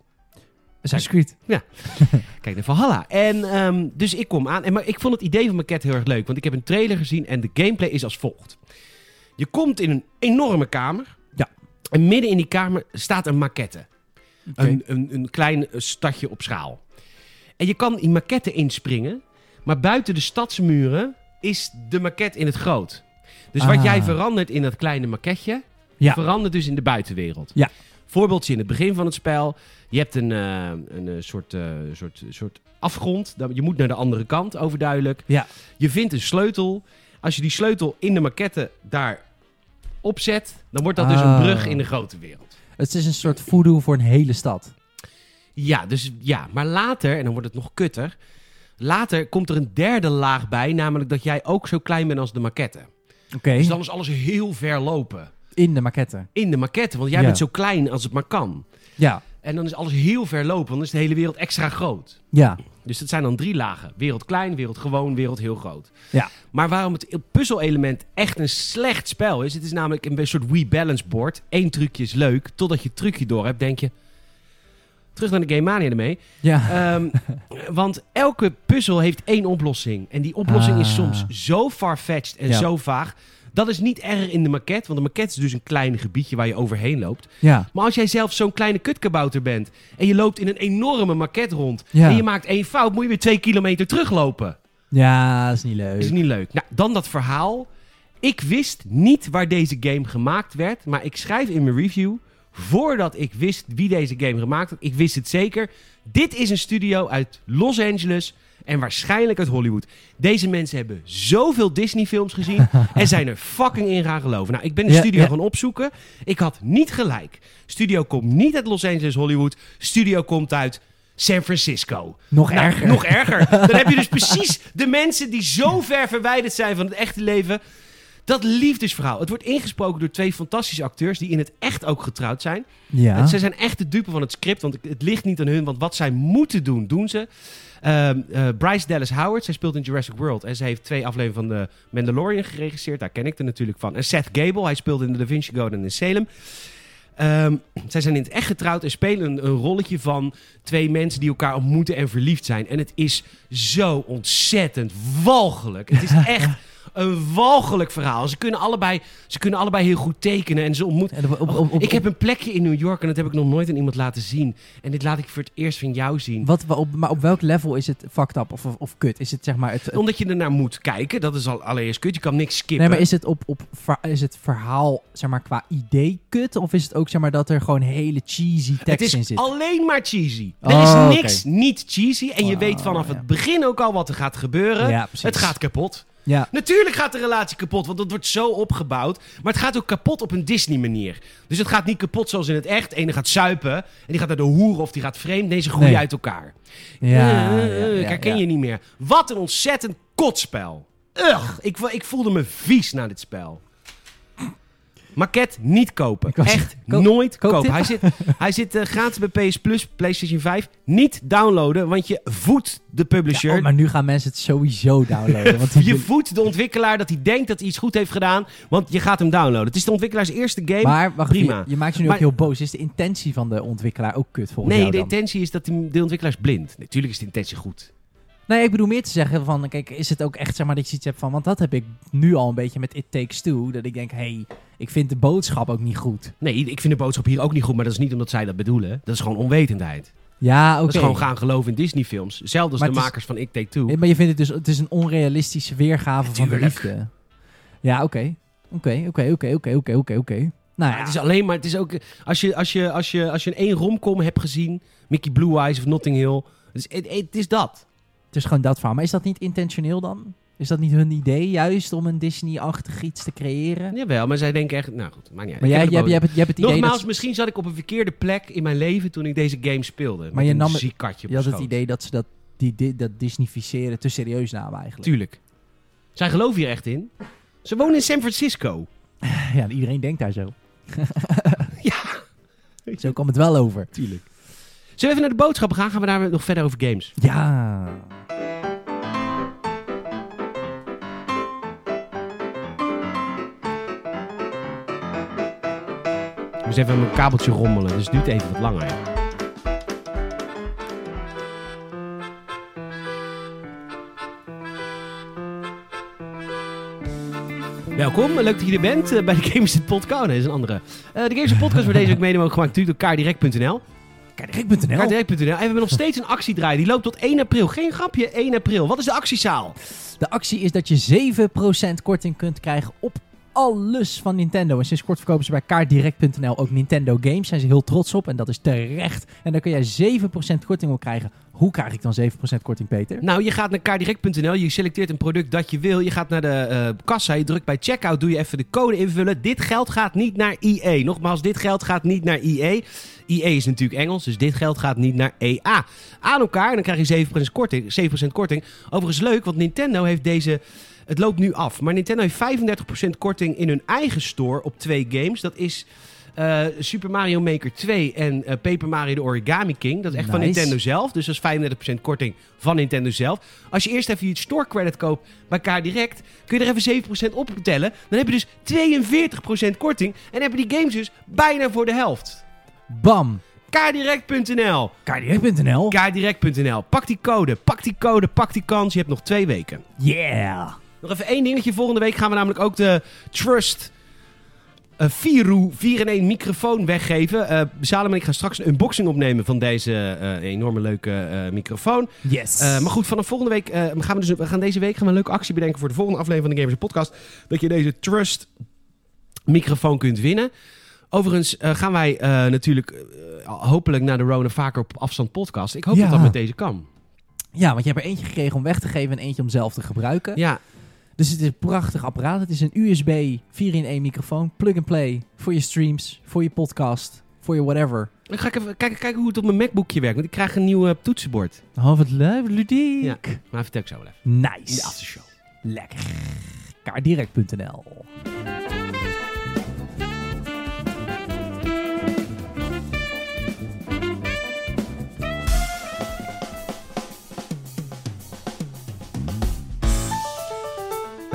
Assassin's Creed. Kijk naar Valhalla. En ehm, dus ik kom aan. En, maar ik vond het idee van maquette heel erg leuk. Want ik heb een trailer gezien en de gameplay is als volgt. Je komt in een enorme kamer. Ja. En midden in die kamer staat een maquette. Een, een, een klein stadje op schaal. En je kan die maquette inspringen. Maar buiten de stadsmuren is de maquette in het groot. Dus wat Ah. jij verandert in dat kleine maquetje... Ja. verandert dus in de buitenwereld. Ja. Voorbeeldje in het begin van het spel. Je hebt een, eh, een eh, soort, eh, soort, soort afgrond. Dan- Je moet naar de andere kant, overduidelijk. Ja. Je vindt een sleutel. Als je die sleutel in de maquette daar opzet... dan wordt dat dus een Ah. brug in de grote wereld. Het is een soort voodoo voor een hele stad. Ja, dus ja, maar later, en dan wordt het nog kutter. Later komt er een derde laag bij, namelijk dat jij ook zo klein bent als de maquette. Oké. Dus dan is alles heel ver lopen In de maquette. in de maquette, want jij Ja. bent zo klein als het maar kan. Ja. En dan is alles heel ver lopen, want dan is de hele wereld extra groot. Ja. Dus dat zijn dan drie lagen. Wereld klein, wereld gewoon, wereld heel groot. Ja. Maar waarom het puzzelelement echt een slecht spel is... het is namelijk een soort Wii Balance board. Eén trucje is leuk, totdat je het trucje door hebt, denk je... terug naar de Game Mania ermee. Ja. Ehm, want elke puzzel heeft één oplossing. En die oplossing is Ah. soms zo far-fetched en Ja. zo vaag. Dat is niet erg in de maquette, want de maquette is dus een klein gebiedje waar je overheen loopt. ja. Maar als jij zelf zo'n kleine kutkabouter bent en je loopt in een enorme maquette rond Ja. en je maakt één fout, moet je weer twee kilometer teruglopen. Ja, dat is niet leuk. Dat is niet leuk. Nou, dan dat verhaal. Ik wist niet waar deze game gemaakt werd, maar ik schrijf in mijn review, voordat ik wist wie deze game gemaakt had, ik wist het zeker. Dit is een studio uit Los Angeles en waarschijnlijk uit Hollywood. Deze mensen hebben zoveel Disney films gezien en zijn er fucking in gaan geloven. Nou, ik ben de Ja, studio ja. gaan opzoeken. Ik had niet gelijk. Studio komt niet uit Los Angeles, Hollywood. Studio komt uit San Francisco. Nog Nou, erger. Nog erger. Dan heb je dus precies de mensen die zo ver verwijderd zijn van het echte leven. Dat liefdesverhaal. Het wordt ingesproken door twee fantastische acteurs die in het echt ook getrouwd zijn. Ja. En Ze zijn echt de dupe van het script, want het ligt niet aan hun. Want wat zij moeten doen, doen ze. Ehm, eh, Bryce Dallas Howard, zij speelt in Jurassic World. En ze heeft twee afleveringen van de Mandalorian geregisseerd. Daar ken ik er natuurlijk van. En Seth Gable, hij speelde in The Da Vinci Code en in Salem. Ehm, zij zijn in het echt getrouwd en spelen een, een rolletje van twee mensen die elkaar ontmoeten en verliefd zijn. En het is zo ontzettend walgelijk. Het is echt een walgelijk verhaal. Ze kunnen allebei, ze kunnen allebei heel goed tekenen en ze ontmoeten. Ik heb een plekje in New York en dat heb ik nog nooit aan iemand laten zien. En dit laat ik voor het eerst van jou zien. Wat, wa- op, maar op welk level is het fucked up of, of, of kut? Is het zeg maar het... het- Omdat je ernaar moet kijken. Dat is al allereerst kut. Je kan niks skippen. nee, maar is het, op, op, is het verhaal zeg maar qua idee kut? Of is het ook zeg maar dat er gewoon hele cheesy het tekst in is zit? alleen maar cheesy. Er Oh, is niks oké. niet cheesy. En je Oh, weet vanaf ja. het begin ook al wat er gaat gebeuren. Ja, het gaat kapot. Ja. Natuurlijk gaat de relatie kapot, want dat wordt zo opgebouwd. Maar het gaat ook kapot op een Disney-manier. Dus het gaat niet kapot zoals in het echt. Ene gaat suipen en die gaat naar de hoer of die gaat vreemd. Nee, ze groeien Nee. uit elkaar. Ja, Eh, ja, eh, ja, ik herken ja. je niet meer. Wat een ontzettend kotspel. Ugh, ik, ik voelde me vies na dit spel. Maquette niet kopen. Was- Echt koop- nooit koop kopen. dit. Hij zit, hij zit eh, gratis bij PS Plus, PlayStation 5. Niet downloaden, want je voedt de publisher. Oh, maar nu gaan mensen het sowieso downloaden. Want Je voedt de ontwikkelaar dat hij denkt dat hij iets goed heeft gedaan, want je gaat hem downloaden. Het is de ontwikkelaars eerste game. maar wacht, prima. Je, je maakt je nu Maar- ook heel boos. Is de intentie van de ontwikkelaar ook kut volgens nee, jou de dan? intentie is dat die- de ontwikkelaar is blind. Natuurlijk is de intentie goed. Nee, ik bedoel meer te zeggen van, kijk, is het ook echt zeg maar dat je iets hebt van, want dat heb ik nu al een beetje met It Takes Two, dat ik denk, hé, hey, ik vind de boodschap ook niet goed. Nee, ik vind de boodschap hier ook niet goed, maar dat is niet omdat zij dat bedoelen. Dat is gewoon onwetendheid. Ja, oké. Dat is gewoon gaan geloven in Disney-films. Zelfs de makers van Ik Take Two. Maar je vindt het dus, het is een onrealistische weergave van de liefde. Ja, oké. Oké, oké, oké, oké, oké, oké, oké. Nou Ja, ja, het is alleen maar, het is ook, als je, als je, als je, als je een één romcom hebt gezien, Mickey Blue Eyes of Notting Hill, het is, het, het is dat. Het is gewoon dat verhaal. Maar is dat niet intentioneel dan? Is dat niet hun idee juist om een Disney-achtig iets te creëren? Jawel, maar zij denken echt, nou goed, maakt niet uit. Maar jij, hebt- jij, hebt, jij hebt het idee Nogmaals, dat... misschien zat ik op een verkeerde plek in mijn leven toen ik deze game speelde. Maar je nam het- Je had het idee dat ze dat, die, dat Disneyficeren te serieus namen eigenlijk. Tuurlijk. Zij geloven hier echt in. Ze wonen in San Francisco. Ja, iedereen denkt daar zo. Ja. Zo kwam het wel over. Tuurlijk. Zullen we even naar de boodschappen gaan? Gaan we daar nog verder over games? Ja. Even mijn kabeltje rommelen, dus het duurt even wat langer. Welkom, leuk dat je er bent eh, bij de Gamers Podcast. Nee, dat is een andere. Eh, de Gamers Podcast wordt deze week mede mogelijk gemaakt natuurlijk door kaardirect.nl. Kaardirect.nl. Kaardirect.nl. En we hebben nog steeds een actie draaien. Die loopt tot 1 april. Geen grapje, 1 april. Wat is de actiezaal? De actie is dat je 7% korting kunt krijgen op alles van Nintendo. En sinds kort verkopen ze bij kaartdirect.nl ook Nintendo games. Zijn ze heel trots op en dat is terecht. En dan kun jij 7% korting op krijgen. Hoe krijg ik dan 7% korting, Peter? Nou, je gaat naar kaardirect.nl, je selecteert een product dat je wil. Je gaat naar de eh, kassa, je drukt bij checkout, doe je even de code invullen. Dit geld gaat niet naar EA. Nogmaals, dit geld gaat niet naar EA. EA is natuurlijk Engels, dus dit geld gaat niet naar EA. Aan elkaar en dan krijg je 7% korting. 7% korting. Overigens leuk, want Nintendo heeft deze... Het loopt nu af, maar Nintendo heeft 35% korting in hun eigen store op twee games. Dat is eh, Super Mario Maker 2 en eh, Paper Mario The Origami King. Dat is echt van. Nintendo zelf, dus dat is 35% korting van Nintendo zelf. Als je eerst even je store credit koopt bij Kaardirect, kun je er even 7% op tellen. Dan heb je dus 42% korting en hebben die games dus bijna voor de helft. Bam! Kaardirect.nl. Kaardirect.nl. Kaardirect.nl. Pak die code, pak die code, pak die kans. Je hebt nog twee weken. Yeah. Nog even één dingetje. Volgende week gaan we namelijk ook de Trust eh Viru 4-in-1 microfoon weggeven. Eh Salem en ik gaan straks een unboxing opnemen van deze eh, enorme leuke microfoon. Yes. Maar goed, vanaf volgende week gaan we dus we gaan deze week gaan we een leuke actie bedenken voor de volgende aflevering van de Gamers Podcast. Dat je deze Trust microfoon kunt winnen. Overigens gaan wij natuurlijk hopelijk naar de Rona vaker op afstand podcast. Ik hoop Ja. dat dat met deze kan. Ja, want je hebt er eentje gekregen om weg te geven en eentje om zelf te gebruiken. Ja, Dus het is een prachtig apparaat. Het is een USB 4-in-1 microfoon. Plug and play. Voor je streams, voor je podcast, voor je whatever. dan ga ik even kijken, kijken hoe het op mijn MacBookje werkt. Want ik krijg een nieuw eh, toetsenbord. Oh, wat leuk, ludiek. Ja. Maar vertel ik zo wel even. In de Nice. aftershow. Lekker. Kaardirect.nl.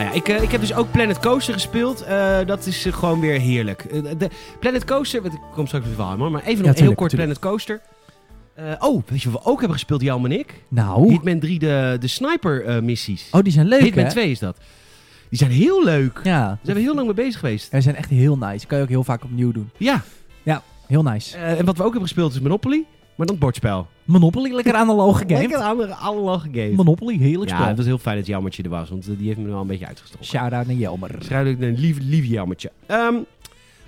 ja, ik, eh, ik heb dus ook Planet Coaster gespeeld. Eh, dat is gewoon weer heerlijk. Eh, de Planet Coaster, ik kom straks weer wel, maar even nog heel tuurlijk, kort tuurlijk. Planet Coaster. Oh, weet je wat we ook hebben gespeeld, Jan en ik? Nou. Hitman 3, de, de sniper eh, missies. Oh, die zijn leuk, Hitman hè? 2 is dat. Die zijn heel leuk. Ja. Daar zijn we heel lang mee bezig geweest. Er zijn echt heel nice. Kan je ook heel vaak opnieuw doen. Ja, Heel nice. en wat we ook hebben gespeeld is Monopoly, maar dan bordspel. Monopoly, lekker analoge game. Lekker andere analoge game. Monopoly, heerlijk Ja, spel. het was heel fijn dat Jammertje er was, want eh, die heeft me wel een beetje uitgestoken. Shout-out naar Jelmer. Schrijf een lief, lief jammertje. Ehm,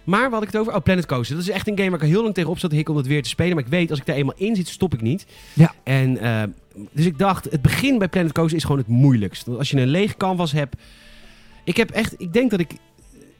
maar wat had ik het over? Oh, Planet Coaster. Dat is echt een game waar ik al heel lang tegenop zat hikken om het weer te spelen. Maar ik weet, als ik daar eenmaal in zit, stop ik niet. Ja. En, eh, dus ik dacht, het begin bij Planet Coaster is gewoon het moeilijkst. Want als je een lege canvas hebt... Ik heb echt... Ik denk dat ik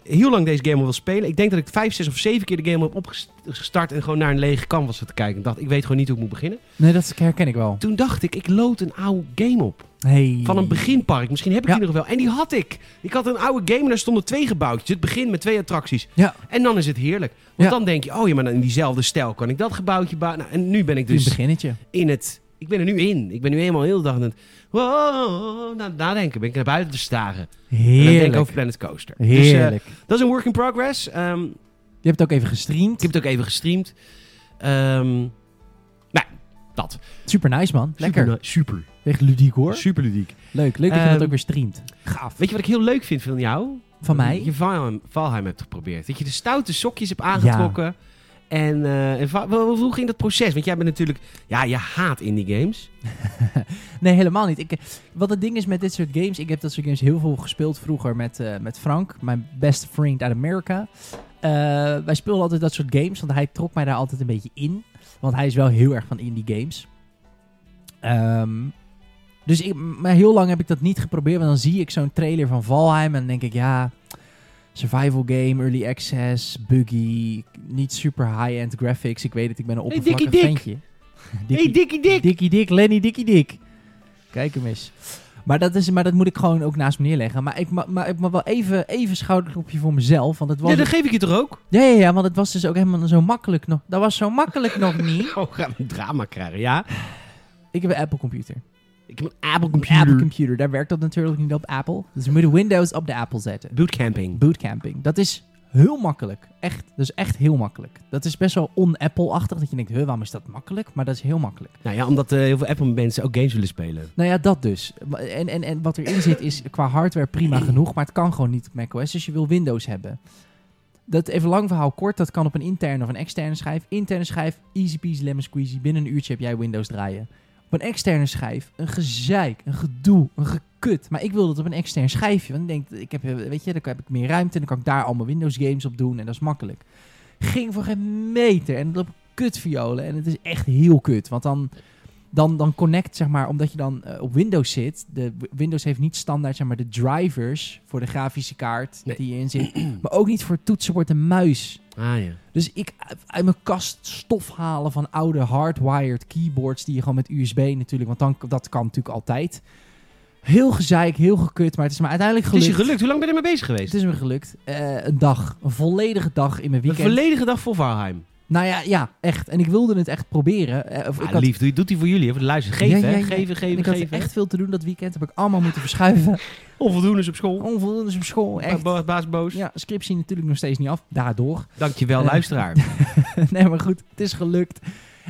heel lang deze game al wil spelen. Ik denk dat ik vijf, zes of zeven keer de game heb opgestart... en gewoon naar een lege canvas zat te kijken. Ik dacht, ik weet gewoon niet hoe ik moet beginnen. Nee, dat herken ik wel. Toen dacht ik, ik lood een oude game op. Hey. Van een beginpark. Misschien heb ik Ja. die nog wel. En die had ik. Ik had een oude game en daar stonden twee gebouwtjes. Het begin met twee attracties. Ja. En dan is het heerlijk. Want Ja. dan denk je, oh ja, maar in diezelfde stijl kan ik dat gebouwtje bouwen. Nou, en nu ben ik Een dus beginnetje. in het... Ik ben er nu in. Ik ben nu eenmaal heel de dag aan het... Wow, na- nadenken. Ben ik naar buiten te staren. En dan denk ik Heerlijk. over Planet Coaster. Dus eh, Heerlijk. dat is een work in progress. Ehm, Je hebt het ook even gestreamd. ik heb het ook even gestreamd. Ehm nou, dat. Super nice, man. Lekker. Super, super, Echt ludiek, hoor. super ludiek. Leuk. Leuk dat je Ehm, dat ook weer streamt. Gaaf. Weet je wat ik heel leuk vind van jou? Van mij? Dat je Valheim, Valheim hebt geprobeerd. Dat je de stoute sokjes hebt aangetrokken. En, eh, hoe ging dat proces? Want jij bent natuurlijk... Ja, je haat indie games. Nee, helemaal niet. Ik, wat het ding is met dit soort games, ik heb dat soort games heel veel gespeeld vroeger met, eh, met Frank, mijn beste vriend uit Amerika. Eh, wij speelden altijd dat soort games, want hij trok mij daar altijd een beetje in. Want hij is wel heel erg van indie games. Ehm, dus ik, maar heel lang heb ik dat niet geprobeerd, want dan zie ik zo'n trailer van Valheim en dan denk ik, ja, survival game, early access, buggy, niet super high-end graphics. Ik weet het, ik ben een Hey, oppervlakkig Dik. ventje. hey, Dikkie Dik! Dikkie Dik, Lenny Dikkie Dik. Kijk hem eens. Maar dat, is, maar dat moet ik gewoon ook naast me neerleggen. Maar ik ma- maar ik mag wel even, even schouderklopje voor mezelf. Want het was... Ja, dat geef ik je toch ook? ja, ja, ja, want het was dus ook helemaal zo makkelijk nog. Dat was zo makkelijk nog niet. Oh, gaan we een drama krijgen, ja? Ik heb een Apple computer. Een Apple computer. Apple computer. Daar werkt dat natuurlijk niet op Apple. Dus je moet de Windows op de Apple zetten. Bootcamping. Bootcamping. Dat is heel makkelijk. Echt. Dat is echt heel makkelijk. Dat is best wel on-Apple-achtig. Dat je denkt, huh, waarom is dat makkelijk? Maar dat is heel makkelijk. Nou ja, omdat eh, heel veel Apple mensen ook games willen spelen. Nou ja, dat dus. En, en, en wat erin zit is qua hardware prima genoeg, maar het kan gewoon niet op macOS, dus je wil Windows hebben. Dat even lang verhaal kort, dat kan op een interne of een externe schijf. Interne schijf, easy peasy lemon squeezy, binnen een uurtje heb jij Windows draaien. Op een externe schijf, een gezeik, een gedoe, een gekut. Maar ik wil dat op een extern schijfje, want ik denk, ik heb, weet je, dan heb ik meer ruimte en dan kan ik daar allemaal Windows games op doen en dat is makkelijk. Ging voor geen meter en dat op kutviolen en het is echt heel kut, want dan dan, dan connect, zeg maar, omdat je dan eh, op Windows zit. De, Windows heeft niet standaard, zeg maar, de drivers voor de grafische kaart Nee. die erin zit. maar ook niet voor toetsenbord en muis. Ah ja. Dus ik uit- mijn kast stof halen van oude hardwired keyboards die je gewoon met USB natuurlijk, want dan, dat kan natuurlijk altijd. Heel gezeik, heel gekut, maar het is me uiteindelijk Het is gelukt. je gelukt. Hoe lang ben je ermee bezig geweest? Het is me gelukt. Eh, een dag, een volledige dag in mijn Een weekend. volledige dag voor Valheim. Nou ja, ja, echt. En ik wilde het echt proberen. Eh, Of ik Ah, had, lief, doet, doet hij voor jullie, hè, voor de luister. Geven, Ja, geven, en geven, ik had geven. echt veel te doen dat weekend. Heb ik allemaal moeten verschuiven. Onvoldoendes op school. Onvoldoende op school. Echt. Ba- Baas boos. Ja, scriptie natuurlijk nog steeds niet af. Daardoor. Dankjewel, Eh. luisteraar. nee, maar goed. Het is gelukt.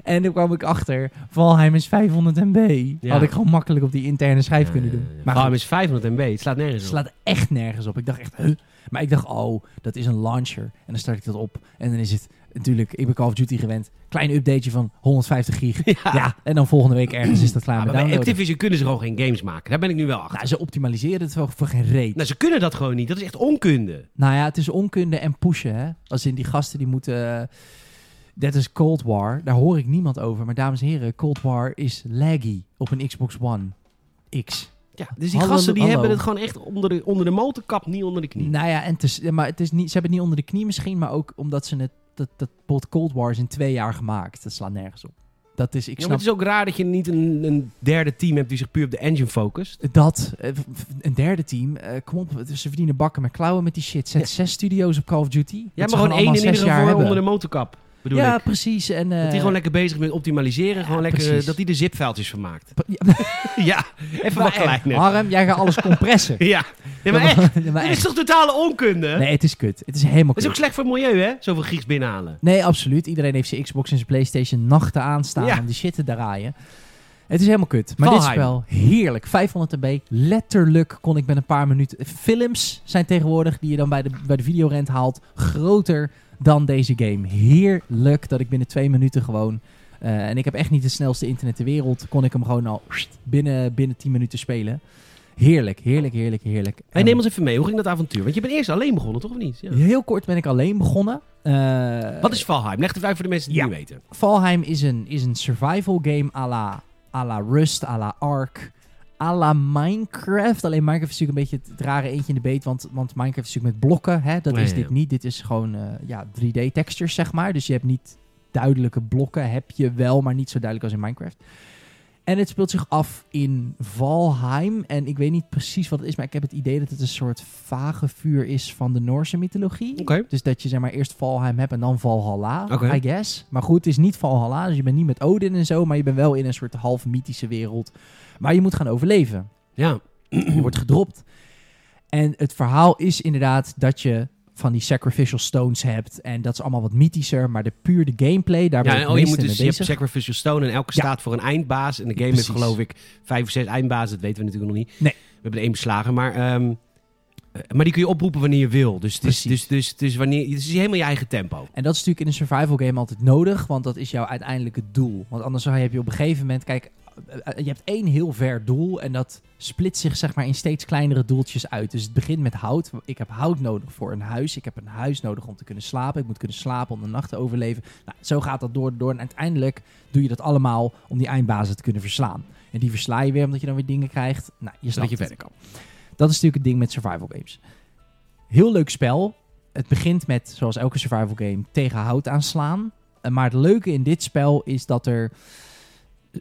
En toen kwam ik achter. Valheim is 500 MB. Ja. Had ik gewoon makkelijk op die interne schijf Ja, kunnen doen. Maar goed, is 500 MB? Het slaat nergens het op. slaat echt nergens op. Ik dacht echt, huh? Maar ik dacht, oh, dat is een launcher. En dan start ik dat op. En dan is het natuurlijk, ik ben Call of Duty gewend. Klein updateje van 150 gig. Ja. en dan volgende week ergens is dat klaar Ja, met downloaden. Activision kunnen ze gewoon geen games maken. Daar ben ik nu wel achter. Nou, ze optimaliseren het wel voor geen reet. Nou, ze kunnen dat gewoon niet. Dat is echt onkunde. Nou ja, het is onkunde en pushen, hè. Als in die gasten die moeten... eh, Dat is Cold War. Daar hoor ik niemand over. Maar dames en heren, Cold War is laggy op een Xbox One X. Ja, dus die Hallo, gasten die hallo. hebben het gewoon echt onder de, onder de motorkap, niet onder de knie. Nou ja, en maar het is niet, ze hebben het niet onder de knie misschien, maar ook omdat ze het... Dat, dat bijvoorbeeld Cold War is in twee jaar gemaakt. Dat slaat nergens op. Dat is, ik Ja, maar snap het is ook raar dat je niet een, een derde team hebt die zich puur op de engine focust. dat. eh, Een derde team, eh, kom op, ze verdienen bakken met klauwen met die shit. Zet Ja. zes studio's op Call of Duty. Ja, maar gewoon één in ieder jaar geval onder de motorkap, bedoel Ja, ik. precies. En, eh, Dat hij gewoon lekker bezig is met optimaliseren. ja, gewoon lekker, precies. eh, dat hij de zipvuiltjes vermaakt. Ja, ja, even wat echt, kleiner. Harm, jij gaat alles compressen. Ja, ja maar echt. Ja, maar Dit is echt. toch totale onkunde? Nee, het is kut. Het is helemaal Dat is kut. ook slecht voor het milieu, hè? Zoveel Grieks binnenhalen. Nee, absoluut. Iedereen heeft zijn Xbox en zijn PlayStation nachten aanstaan om die shit te draaien. Het is helemaal kut. Maar dit Valheim. spel, heerlijk. 500 MB. Letterlijk kon ik met een paar minuten... Films zijn tegenwoordig, die je dan bij de, bij de videorent haalt, groter dan deze game. Heerlijk dat ik binnen twee minuten gewoon... eh, en ik heb echt niet het snelste internet ter wereld. Kon ik hem gewoon al binnen, binnen 10 minuten spelen. Heerlijk, heerlijk, heerlijk, heerlijk. Hey, En- neem ons even mee. Hoe ging dat avontuur? Want je bent eerst alleen begonnen, toch of niet? Ja. Heel kort ben ik alleen begonnen. Eh, Wat is Valheim? Leg het uit voor de mensen die Ja. het niet weten. Valheim is een, is een survival game à la, à la Rust, à la Ark, à la Minecraft. Alleen Minecraft is natuurlijk een beetje het rare eentje in de beet, want, want Minecraft is natuurlijk met blokken. Hè? Dat is dit ja. niet. Dit is gewoon eh, ja, 3D-textures, zeg maar. Dus je hebt niet duidelijke blokken. Heb je wel, maar niet zo duidelijk als in Minecraft. En het speelt zich af in Valheim. En ik weet niet precies wat het is, maar ik heb het idee dat het een soort vage vuur is van de Noorse mythologie. Oké. Dus dat je zeg maar eerst Valheim hebt en dan Valhalla, Oké. I guess. Maar goed, het is niet Valhalla, dus je bent niet met Odin en zo, maar je bent wel in een soort half mythische wereld. Maar je moet gaan overleven. Ja. Je wordt gedropt. En het verhaal is inderdaad dat je van die sacrificial stones hebt. En dat is allemaal wat mythischer, maar de puur de gameplay, daar ben Ja, ik en het oh, je, moet dus, je hebt. Sacrificial Stone en elke Ja. staat voor een eindbaas. En de game Precies. heeft geloof ik vijf of zes eindbazen. Dat weten we natuurlijk nog niet. Nee. We hebben er één beslagen. Maar, ehm, eh, maar die kun je oproepen wanneer je wil. Dus het is, Precies. dus, dus, dus wanneer, het is helemaal je eigen tempo. En dat is natuurlijk in een survival game altijd nodig, want dat is jouw uiteindelijke doel. Want anders heb je op een gegeven moment, kijk, je hebt één heel ver doel en dat splitst zich zeg maar in steeds kleinere doeltjes uit. Dus het begint met hout. Ik heb hout nodig voor een huis. Ik heb een huis nodig om te kunnen slapen. Ik moet kunnen slapen om de nacht te overleven. Nou, zo gaat dat door, door en uiteindelijk doe je dat allemaal om die eindbazen te kunnen verslaan. En die versla je weer omdat je dan weer dingen krijgt. Nou, je snapt je verder kan. Dat is natuurlijk het ding met survival games. Heel leuk spel. Het begint met, zoals elke survival game, tegen hout aanslaan. Eh, Maar het leuke in dit spel is dat er...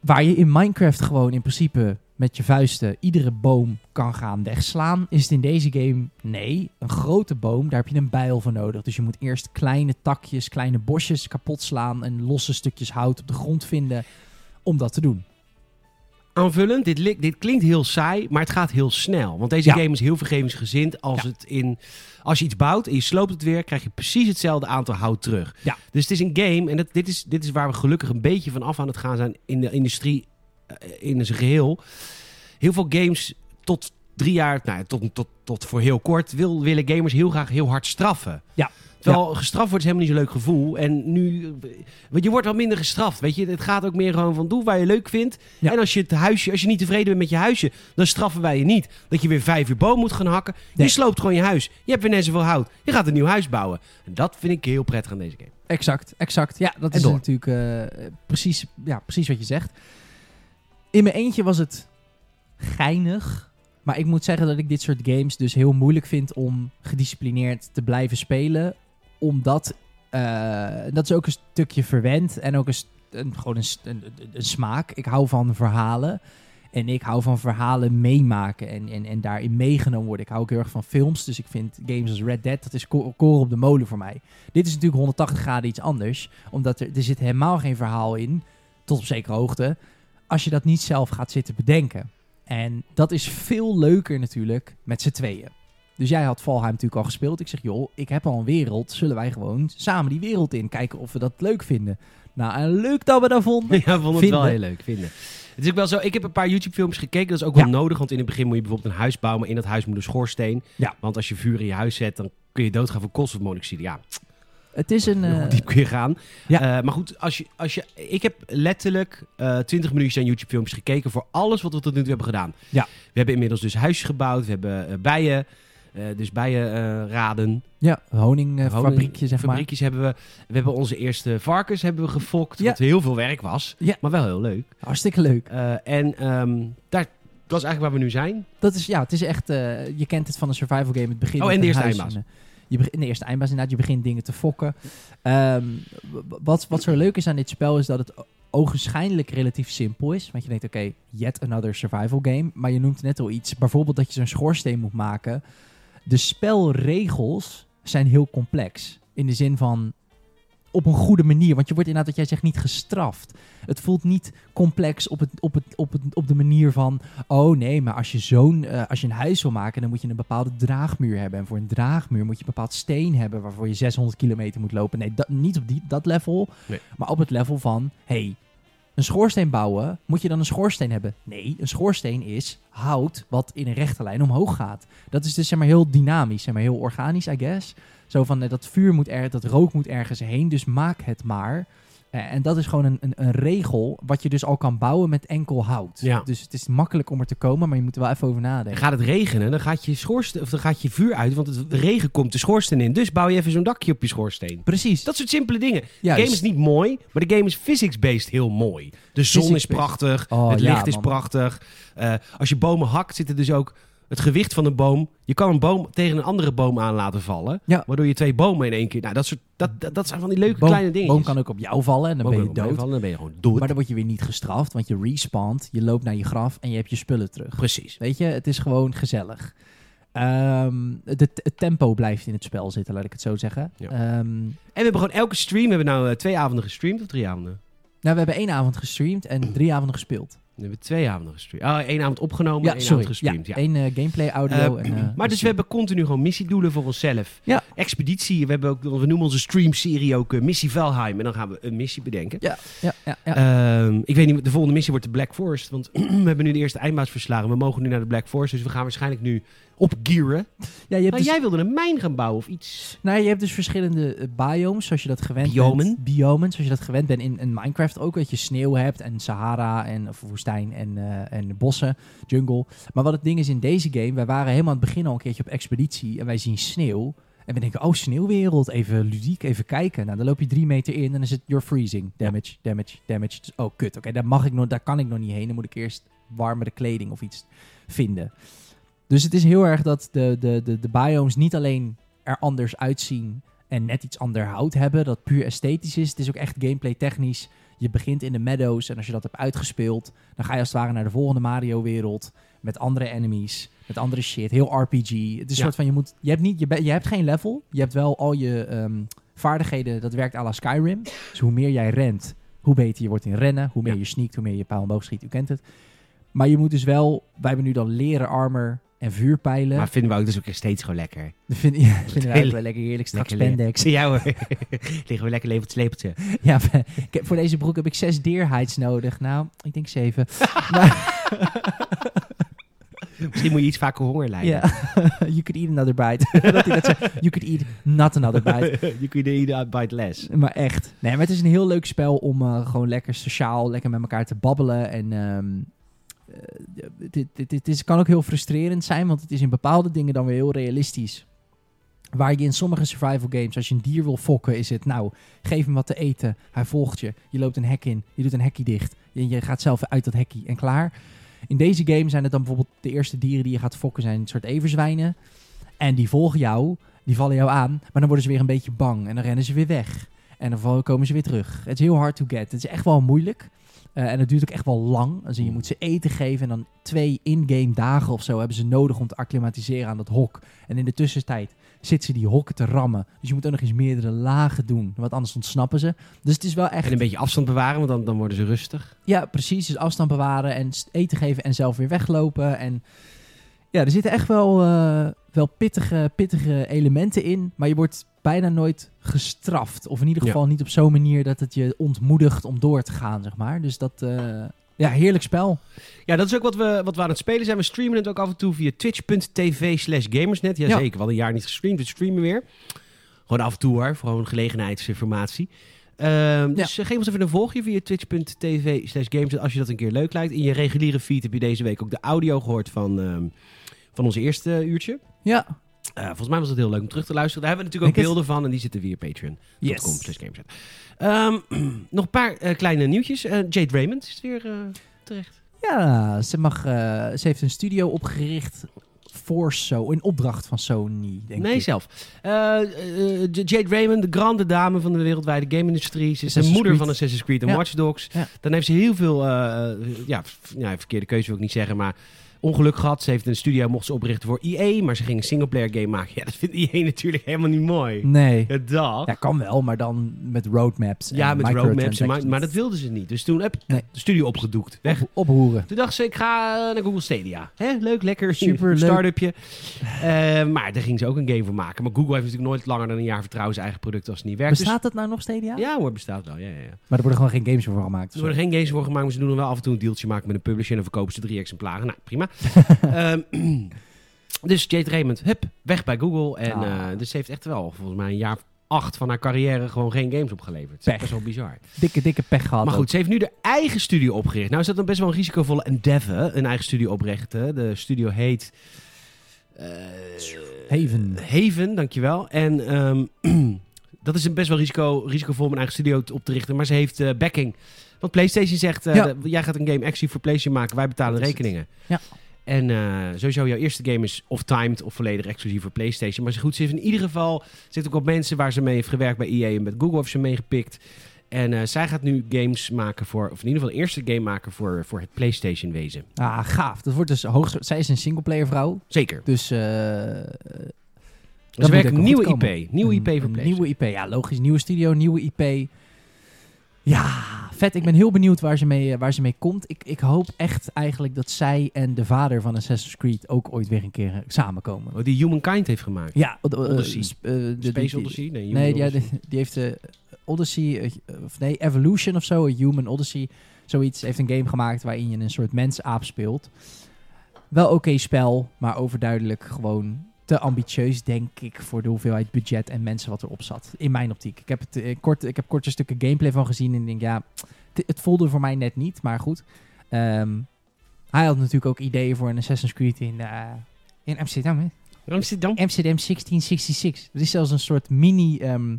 Waar je in Minecraft gewoon in principe met je vuisten iedere boom kan gaan wegslaan, is het in deze game nee. Een grote boom, daar heb je een bijl voor nodig. Dus je moet eerst kleine takjes, kleine bosjes kapot slaan en losse stukjes hout op de grond vinden om dat te doen. Aanvullend, dit, dit klinkt heel saai, maar het gaat heel snel. Want deze Ja. game is heel vergevingsgezind. Als, Ja. het in, als je iets bouwt en je sloopt het weer, krijg je precies hetzelfde aantal hout terug. Ja. Dus het is een game, en dat, dit, is, dit is waar we gelukkig een beetje van af aan het gaan zijn in de industrie eh, in zijn geheel. Heel veel games tot drie jaar, nou, tot, tot, tot voor heel kort, wil, willen gamers heel graag heel hard straffen. Ja. Terwijl gestraft wordt is helemaal niet zo'n leuk gevoel. En nu, want je wordt wel minder gestraft, weet je. Het gaat ook meer gewoon van doe waar je leuk vindt. Ja. En als je het huisje, als je niet tevreden bent met je huisje, dan straffen wij je niet. Dat je weer vijf uur boom moet gaan hakken. Nee. Je sloopt gewoon je huis. Je hebt weer net zoveel hout. Je gaat een nieuw huis bouwen. En dat vind ik heel prettig aan deze game. Exact, exact. Ja, dat En is door. natuurlijk eh, precies, ja, precies wat je zegt. In mijn eentje was het geinig. Maar ik moet zeggen dat ik dit soort games dus heel moeilijk vind om gedisciplineerd te blijven spelen. Omdat, eh, dat is ook een stukje verwend en ook een, gewoon een, een, smaak. Ik hou van verhalen. En ik hou van verhalen meemaken en, en, en daarin meegenomen worden. Ik hou ook heel erg van films, dus ik vind games als Red Dead, dat is ko- koren op de molen voor mij. Dit is natuurlijk 180 graden iets anders, omdat er, er zit helemaal geen verhaal in, tot op zekere hoogte, als je dat niet zelf gaat zitten bedenken. En dat is veel leuker natuurlijk met z'n tweeën. Dus jij had Valheim natuurlijk al gespeeld. Ik zeg, joh, ik heb al een wereld. Zullen wij gewoon samen die wereld in kijken of we dat leuk vinden? Nou, en leuk dat we dat vonden. Ja, vond het Vinden. wel heel leuk. Vinden. Het is ook wel zo. Ik heb een paar YouTube-filmpjes gekeken. Dat is ook wel Ja. nodig. Want in het begin moet je bijvoorbeeld een huis bouwen. Maar in dat huis moet een schoorsteen. Ja. Want als je vuur in je huis zet, dan kun je doodgaan van koolstofmonoxide. Ja, Het is een... eh, diep kun je gaan. ja. Eh, maar goed, als je, als je, ik heb letterlijk eh 20 minuutjes aan YouTube-filmpjes gekeken voor alles wat we tot nu toe hebben gedaan. Ja. We hebben inmiddels dus huisjes gebouwd. We hebben bijen. Eh, dus bijenraden. ja, honingfabriekje, zeg maar. Fabriekjes hebben we. We hebben onze eerste varkens hebben we gefokt. Wat heel veel werk was. Ja. Maar wel heel leuk. Hartstikke leuk. Eh, en ehm, daar, dat is eigenlijk waar we nu zijn. Dat is, ja, het is echt... eh, je kent het van een survival game. Het begint Oh, en de eerste eindbaas. eh, je begint, in de eerste eindbaas inderdaad. Je begint dingen te fokken. Ehm, wat, wat zo leuk is aan dit spel is dat het ogenschijnlijk relatief simpel is. Want je denkt, oké, yet another survival game. Maar je noemt net al iets. Bijvoorbeeld dat je zo'n schoorsteen moet maken. De spelregels zijn heel complex. In de zin van op een goede manier. Want je wordt inderdaad, wat jij zegt, niet gestraft. Het voelt niet complex op, het, op, het, op, het, op de manier van... Oh nee, maar als je, zo'n, eh, als je een huis wil maken... dan moet je een bepaalde draagmuur hebben. En voor een draagmuur moet je een bepaald steen hebben... waarvoor je 600 kilometer moet lopen. Nee, dat, niet op die, dat level. Nee. Maar op het level van... Hey, een schoorsteen bouwen, moet je dan een schoorsteen hebben? Nee, een schoorsteen is hout wat in een rechte lijn omhoog gaat. Dat is dus zeg maar heel dynamisch, zeg maar heel organisch, I guess. Zo van eh, dat vuur moet er, dat rook moet ergens heen, dus maak het maar. Eh, en dat is gewoon een, een, een regel wat je dus al kan bouwen met enkel hout. Ja. Dus het is makkelijk om er te komen, maar je moet er wel even over nadenken. gaat het regenen, dan gaat je, schoorsteen, of dan gaat je vuur uit, want het, de regen komt de schoorsteen in. Dus bouw je even zo'n dakje op je schoorsteen. Precies. Dat soort simpele dingen. De game is niet mooi, maar de game is physics-based heel mooi. De zon is prachtig, Oh, het ja, licht is prachtig. Eh, als je bomen hakt, zit er dus ook het gewicht van een boom. Je kan een boom tegen een andere boom aan laten vallen, Ja. waardoor je twee bomen in één keer... Nou, dat, soort, dat, dat, dat zijn van die leuke Boom- kleine dingen. boom kan ook op jou vallen en dan ben je dood. Dan ben je gewoon dood. Maar dan word je weer niet gestraft, want je respawnt, je loopt naar je graf en je hebt je spullen terug. Precies. Weet je, het is gewoon gezellig. Ehm, de, het tempo blijft in het spel zitten, laat ik het zo zeggen. Ja. Ehm, En we hebben gewoon elke stream, we hebben nou eh, twee avonden gestreamd of drie avonden? nou, we hebben één avond gestreamd en drie avonden gespeeld. We hebben twee avonden gestreamd. Oh, één avond opgenomen, Ja, één sorry. avond gestreamd. Ja. één eh, gameplay audio. Eh, en, eh, maar dus we hebben continu gewoon missiedoelen voor onszelf. Ja. Expeditie. We, hebben ook, we noemen onze streamserie ook Missie Valheim. En dan gaan we een missie bedenken. Ja, ja, ja. Ehm, ik weet niet, de volgende missie wordt de Black Forest. Want we hebben nu de eerste eindbaas verslagen. We mogen nu naar de Black Forest. Dus we gaan waarschijnlijk nu opgearen. ja, je hebt Maar dus, jij wilde een mijn gaan bouwen of iets. nou, je hebt dus verschillende eh, biomes, zoals je dat gewend Biomen? bent. Biomen. zoals je dat gewend bent in, in Minecraft ook. Dat je sneeuw hebt en Sahara en of woestijn en, eh, en bossen, jungle. Maar wat het ding is in deze game, wij waren helemaal aan het begin al een keertje op expeditie en wij zien sneeuw. En we denken, oh, sneeuwwereld, even ludiek, even kijken. Nou, dan loop je drie meter in en dan is het, you're freezing. Damage, damage, damage. Dus, oh, kut, oké, daar mag ik nog, daar kan ik nog niet heen. Dan moet ik eerst warmere kleding of iets vinden. Dus het is heel erg dat de, de, de, de biomes niet alleen er anders uitzien en net iets ander hout hebben, dat puur esthetisch is. Het is ook echt gameplay technisch. Je begint in de meadows en als je dat hebt uitgespeeld, dan ga je als het ware naar de volgende Mario-wereld met andere enemies, met andere shit. Heel RPG. Het is een Ja. soort van je moet, je hebt niet, je, be- je hebt geen level. Je hebt wel al je ehm, vaardigheden. Dat werkt à la Skyrim. Dus hoe meer jij rent, hoe beter je wordt in rennen. Hoe meer Ja. je sneakt, hoe meer je pijl en boog schiet. U kent het. Maar je moet dus wel, wij hebben nu dan leren armor en vuurpijlen. Maar vinden we ook dus ook steeds gewoon lekker. Dat vind, ja, vinden wij ook wel lekker heerlijk. Straks Lekker le- spandex. Ja hoor. Liggen we lekker levend slepeltje. Ja, ik heb- voor deze broek heb ik zes deerhides nodig. Nou, ik denk zeven. maar, Misschien moet je iets vaker honger lijden. ja, you could eat another bite. dat hij dat zei. You could eat not another bite. you could eat a bite less. Maar echt. Nee, maar het is een heel leuk spel om eh, gewoon lekker sociaal, lekker met elkaar te babbelen. En ehm, eh, dit is, kan ook heel frustrerend zijn, want het is in bepaalde dingen dan weer heel realistisch. Waar je in sommige survival games, als je een dier wil fokken, is het nou, geef hem wat te eten. Hij volgt je. Je loopt een hek in. Je doet een hekje dicht. Je, je gaat zelf uit dat hekje en klaar. In deze game zijn het dan bijvoorbeeld de eerste dieren die je gaat fokken zijn een soort everzwijnen. En die volgen jou, die vallen jou aan, maar dan worden ze weer een beetje bang. En dan rennen ze weer weg. En dan komen ze weer terug. Het is heel hard to get. Het is echt wel moeilijk. Eh, en het duurt ook echt wel lang. Dus je Mm. moet ze eten geven. En dan twee in-game dagen of zo hebben ze nodig om te acclimatiseren aan dat hok. En in de tussentijd zitten ze die hokken te rammen. Dus je moet ook nog eens meerdere lagen doen. Want anders ontsnappen ze. Dus het is wel echt... En een beetje afstand bewaren, want dan, dan worden ze rustig. Ja, precies. Dus afstand bewaren en eten geven en zelf weer weglopen. En ja, er zitten echt wel, eh, wel pittige, pittige elementen in. Maar je wordt bijna nooit gestraft. Of in ieder Ja. geval niet op zo'n manier dat het je ontmoedigt om door te gaan, zeg maar. Dus dat, eh, ja, heerlijk spel. Ja, dat is ook wat we, wat we aan het spelen zijn. We streamen het ook af en toe via twitch.tv slash gamersnet. Jazeker, Ja. we hadden een jaar niet gestreamd, we streamen weer. Gewoon af en toe hoor, voor gewoon gelegenheidsinformatie. Ehm, dus eh, geef ons even een volgje via twitch.tv slash gamersnet als je dat een keer leuk lijkt. In je reguliere feed heb je deze week ook de audio gehoord van, ehm, van onze eerste uurtje. Ja, Eh, volgens mij was het heel leuk om terug te luisteren. Daar hebben we natuurlijk ook beelden van en die zitten via Patreon. yes. .com slash gamersnet. Ehm, nog een paar eh, kleine nieuwtjes. Eh, Jade Raymond is weer terecht. Ja, ze, mag, ze heeft een studio opgericht voor zo, in opdracht van Sony, denk nee, ik. zelf. Jade Raymond, de grande dame van de wereldwijde game-industrie. Ze is de moeder Creed. van Assassin's Creed en Ja. Watch Dogs. Ja. Dan heeft ze heel veel, ja, ja, verkeerde keuze wil ik niet zeggen, maar ongeluk gehad. Ze heeft een studio mocht ze oprichten voor EA, maar ze ging een singleplayer game maken. Ja, dat vindt EA natuurlijk helemaal niet mooi. Nee. Ja, dag. Ja, kan wel, maar dan met roadmaps. Ja, en met roadmaps, maar, dat wilden ze niet. Dus toen heb Nee. de studio opgedoekt. Weg. Op, oproeren. Toen dacht ze, ik ga eh, naar Google Stadia. Hè? Leuk, lekker. Een start-upje. Eh, maar daar ging ze ook een game voor maken. Maar Google heeft natuurlijk nooit langer dan een jaar vertrouwen zijn eigen product als het niet werkt. Bestaat dat nou nog Stadia? Dus, ja hoor, bestaat wel. Ja, ja, ja. Maar er worden gewoon geen games voor gemaakt. Er worden geen games voor gemaakt, maar ze doen er wel af en toe een dealtje maken met een publisher. En dan verkopen ze drie exemplaren. Nou, prima. Ehm, dus Jade Raymond, hup, weg bij Google. En Ah. eh, dus ze heeft echt wel volgens mij een jaar acht van haar carrière gewoon geen games opgeleverd. Dat is Pech. wel bizar. Dikke, dikke pech gehad. Maar ook. goed, ze heeft nu de eigen studio opgericht. Nou is dat dan best wel een risicovolle endeavor, een eigen studio oprichten. De studio heet... eh, Haven. Haven, dankjewel. En ehm, dat is een best wel risico, risicovol om een eigen studio op te richten. Maar ze heeft eh, backing. Want PlayStation zegt, eh, Ja. de- jij gaat een game exclusief voor PlayStation maken. Wij betalen de rekeningen. Ja. En eh, sowieso, jouw eerste game is of timed of volledig exclusief voor PlayStation. Maar ze goed, ze heeft in ieder geval... Heeft ook op mensen waar ze mee heeft gewerkt bij EA en met Google heeft ze meegepikt. En eh, zij gaat nu games maken voor... Of in ieder geval een eerste game maken voor, voor het PlayStation wezen. Ah, gaaf. Dat wordt dus hoog. Zij is een singleplayer vrouw. Zeker. Dus eh Ze wel nieuwe IP. Nieuwe IP voor PlayStation. Nieuwe IP, ja, logisch. Nieuwe studio, nieuwe IP. Ja, vet. Ik ben heel benieuwd waar ze mee, eh, waar ze mee komt. Ik, ik hoop echt eigenlijk dat zij en de vader van Assassin's Creed ook ooit weer een keer eh, samenkomen. Oh, die Humankind heeft gemaakt. Ja, eh, eh, Odyssey. de- Space die- Odyssey? Nee, die, Odyssey. die, die heeft de Odyssey, of nee, Evolution of zo, een Human Odyssey, zoiets, heeft een game gemaakt waarin je een soort mensaap speelt. Wel oké spel, maar overduidelijk gewoon te ambitieus, denk ik, voor de hoeveelheid budget en mensen wat erop zat. In mijn optiek. Ik heb, het, eh, kort, ik heb korte stukken gameplay van gezien en ik denk, ja, het, het voelde voor mij net niet, maar goed. Ehm, hij had natuurlijk ook ideeën voor een Assassin's Creed in, eh, in Amsterdam, hè? Amsterdam. Amsterdam 1666. Er is zelfs een soort mini. ehm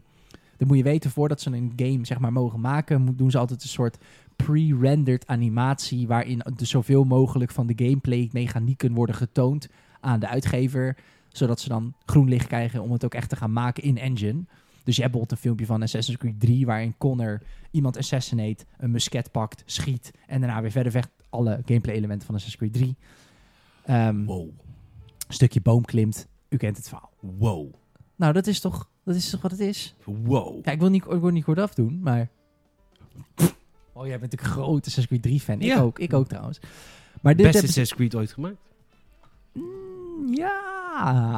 dat moet je weten, voordat ze een game zeg maar, mogen maken, moet- doen ze altijd een soort pre-rendered animatie. waarin de zoveel mogelijk van de gameplay mechanieken worden getoond aan de uitgever. Zodat ze dan groen licht krijgen om het ook echt te gaan maken in engine. Dus je hebt bijvoorbeeld een filmpje van Assassin's Creed 3. waarin Connor iemand assassinate, een musket pakt, schiet. en daarna weer verder vecht. Alle gameplay elementen van Assassin's Creed 3. Ehm, Wow. Een stukje boom klimt. U kent het verhaal. Wow. Nou, dat is toch, dat is toch wat het is? Wow. Ja, ik wil niet, ik wil niet kort afdoen, maar... Oh, jij bent een grote Assassin's Creed 3 fan. Ik Ja. ook, ik ook trouwens. Maar dit Beste Assassin's Creed ooit gemaakt? Mm, Ja.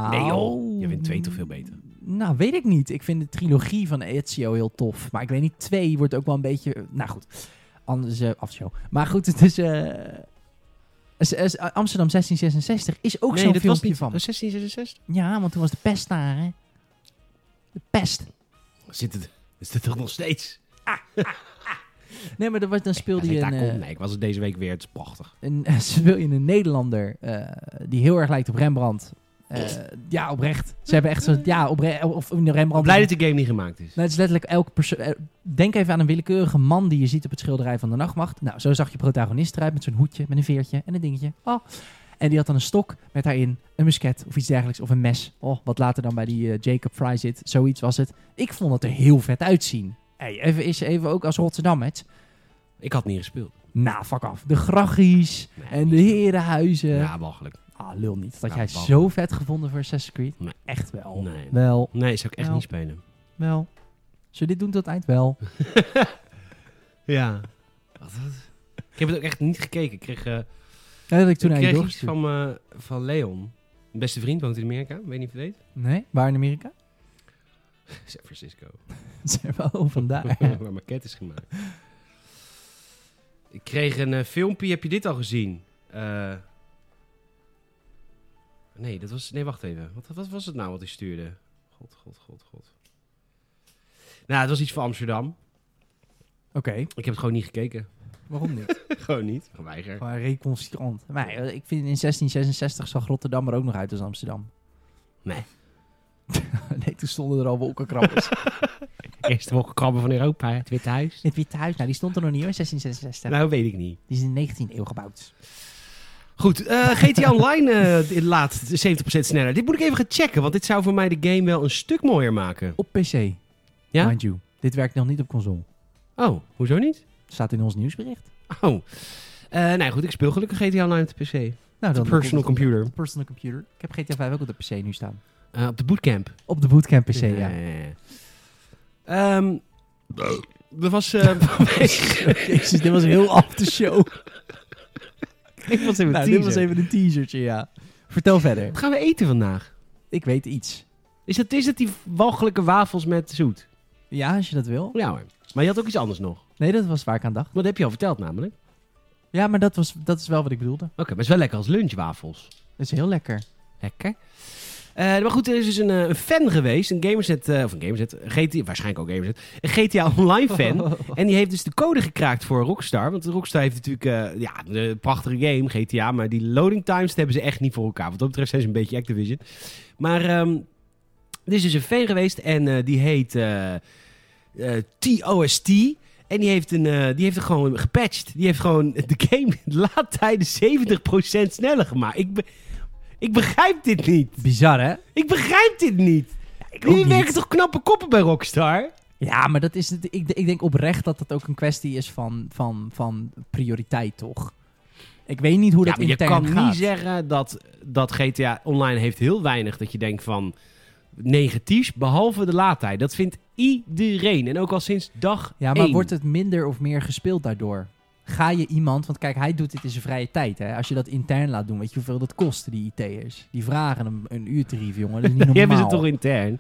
Nee joh, je vindt twee toch veel beter? Nou, weet ik niet. Ik vind de trilogie van Ezio heel tof. Maar ik weet niet, twee wordt ook wel een beetje... Nou goed, anders eh afshow. Maar goed, het is... eh, Amsterdam 1666 is ook nee, zo'n filmpje niet van. 1666. Ja, want toen was de pest daar, hè. De pest. Zit het, is het toch nog steeds? Nee, maar was, dan speelde Als je een... eh, nee, ik was er deze week weer. Het is prachtig. een, speel je een Nederlander eh, die heel erg lijkt op Rembrandt. Eh, ja, oprecht. Ze hebben echt zo... Ja, opre of in de Rembrandt... Blij dat de game niet gemaakt is. Nou, het is letterlijk elke persoon... eh, Denk even aan een willekeurige man die je ziet op het schilderij van de nachtwacht. Nou, zo zag je protagonist eruit met zo'n hoedje, met een veertje en een dingetje. Oh. En die had dan een stok met daarin een musket of iets dergelijks. Of een mes. Oh, wat later dan bij die eh, Jacob Fry zit. Zoiets was het. Ik vond het er heel vet uitzien. Hey, even, is even ook als Rotterdam, het. Ik had niet gespeeld. Nou, fuck af. De graggies Nee, en de herenhuizen. Ja, walgelijk. Ah, lul niet. Dat Ja, jij zo vet gevonden voor Assassin's Creed? Nee. Echt wel. Nee. Wel, Nee, zou ik echt Nou. niet spelen. wel. Zullen we dit doen tot het eind? Wel. Ja. Wat, wat? Ik heb het ook echt niet gekeken. Ik kreeg, eh, Ja, dat ik toen ik kreeg iets van, me- van Leon. Mijn beste vriend woont in Amerika. Weet niet of je weet. Nee? Waar in Amerika? San Francisco. Vandaar. waar mijn cat is gemaakt. Ik kreeg een eh, filmpje. Heb je dit al gezien? Eh, nee, dat was... Nee, wacht even. Wat, wat was het nou wat hij stuurde? God, god, god, god. Nou, het was iets van Amsterdam. Oké, Ik heb het gewoon niet gekeken. waarom niet? gewoon niet. Geweiger. Gewoon reconciliant. Maar eh, ik vind in 1666 zag Rotterdam er ook nog uit als Amsterdam. Nee. nee, toen stonden er al wolkenkrabbers. Eerste wolkenkrabben van Europa, het Witte Huis. Het Witte Huis, nou die stond er nog niet hoor, 1666. Nou, weet ik niet. Die is in de 19e eeuw gebouwd. Goed, eh, GTA Online eh, laat 70% sneller. Dit moet ik even gaan checken, want dit zou voor mij de game wel een stuk mooier maken. Op PC, Ja? mind you. Dit werkt nog niet op console. Oh, hoezo niet? Staat in ons nieuwsbericht. Oh. Eh nou goed, ik speel gelukkig GTA Online op de PC. Nou, de personal computer. De personal computer. Ik heb GTA 5 ook op de PC nu staan. Eh, op de bootcamp. Op de bootcamp PC, ja. ja. Ehm, er was... eh, Jezus, dit was heel off the show. ik was even nou, dit was even een teasertje, ja. Vertel verder. Wat gaan we eten vandaag? Ik weet iets. Is dat, is dat die walgelijke wafels met zoet? Ja, als je dat wil. Ja hoor. Maar je had ook iets anders nog. Nee, dat was waar ik aan dacht. Dat heb je al verteld namelijk. Ja, maar dat, was, dat is wel wat ik bedoelde. Oké, maar het is wel lekker als lunchwafels. Dat is heel lekker. Lekker. Eh, maar goed, er is dus een, eh, een fan geweest, een Gamerset, eh, of een Gamerset, GTA, waarschijnlijk ook Gamerset, een GTA Online fan. en die heeft dus de code gekraakt voor Rockstar. Want Rockstar heeft natuurlijk, ja, een prachtige game, GTA, maar die loading times hebben ze echt niet voor elkaar. Wat dat betreft zijn ze een beetje Activision. Maar ehm er is dus een fan geweest en die heet TOST. En die heeft, een, die heeft er gewoon gepatcht. Die heeft gewoon de game laadtijden 70% sneller gemaakt. Ik, ik begrijp dit niet. Bizar, hè? Ik begrijp dit niet. Jullie niet. werken toch knappe koppen bij Rockstar? Ja, maar dat is het, ik, ik denk oprecht dat dat ook een kwestie is van, van, van prioriteit, toch? Ik weet niet hoe Ja, dat maar je intern kan gaat. niet zeggen dat, dat GTA Online heeft heel weinig dat je denkt van negatiefs, behalve de laadtijd. Dat vindt iedereen. En ook al sinds dag Ja, maar één. wordt het minder of meer gespeeld daardoor? Ga je iemand, want kijk, hij doet dit in zijn vrije tijd. Hè? Als je dat intern laat doen, weet je hoeveel dat kost, die IT'ers? Die vragen een, een uurtarief, jongen. Dat is niet Die normaal. hebben ze toch intern.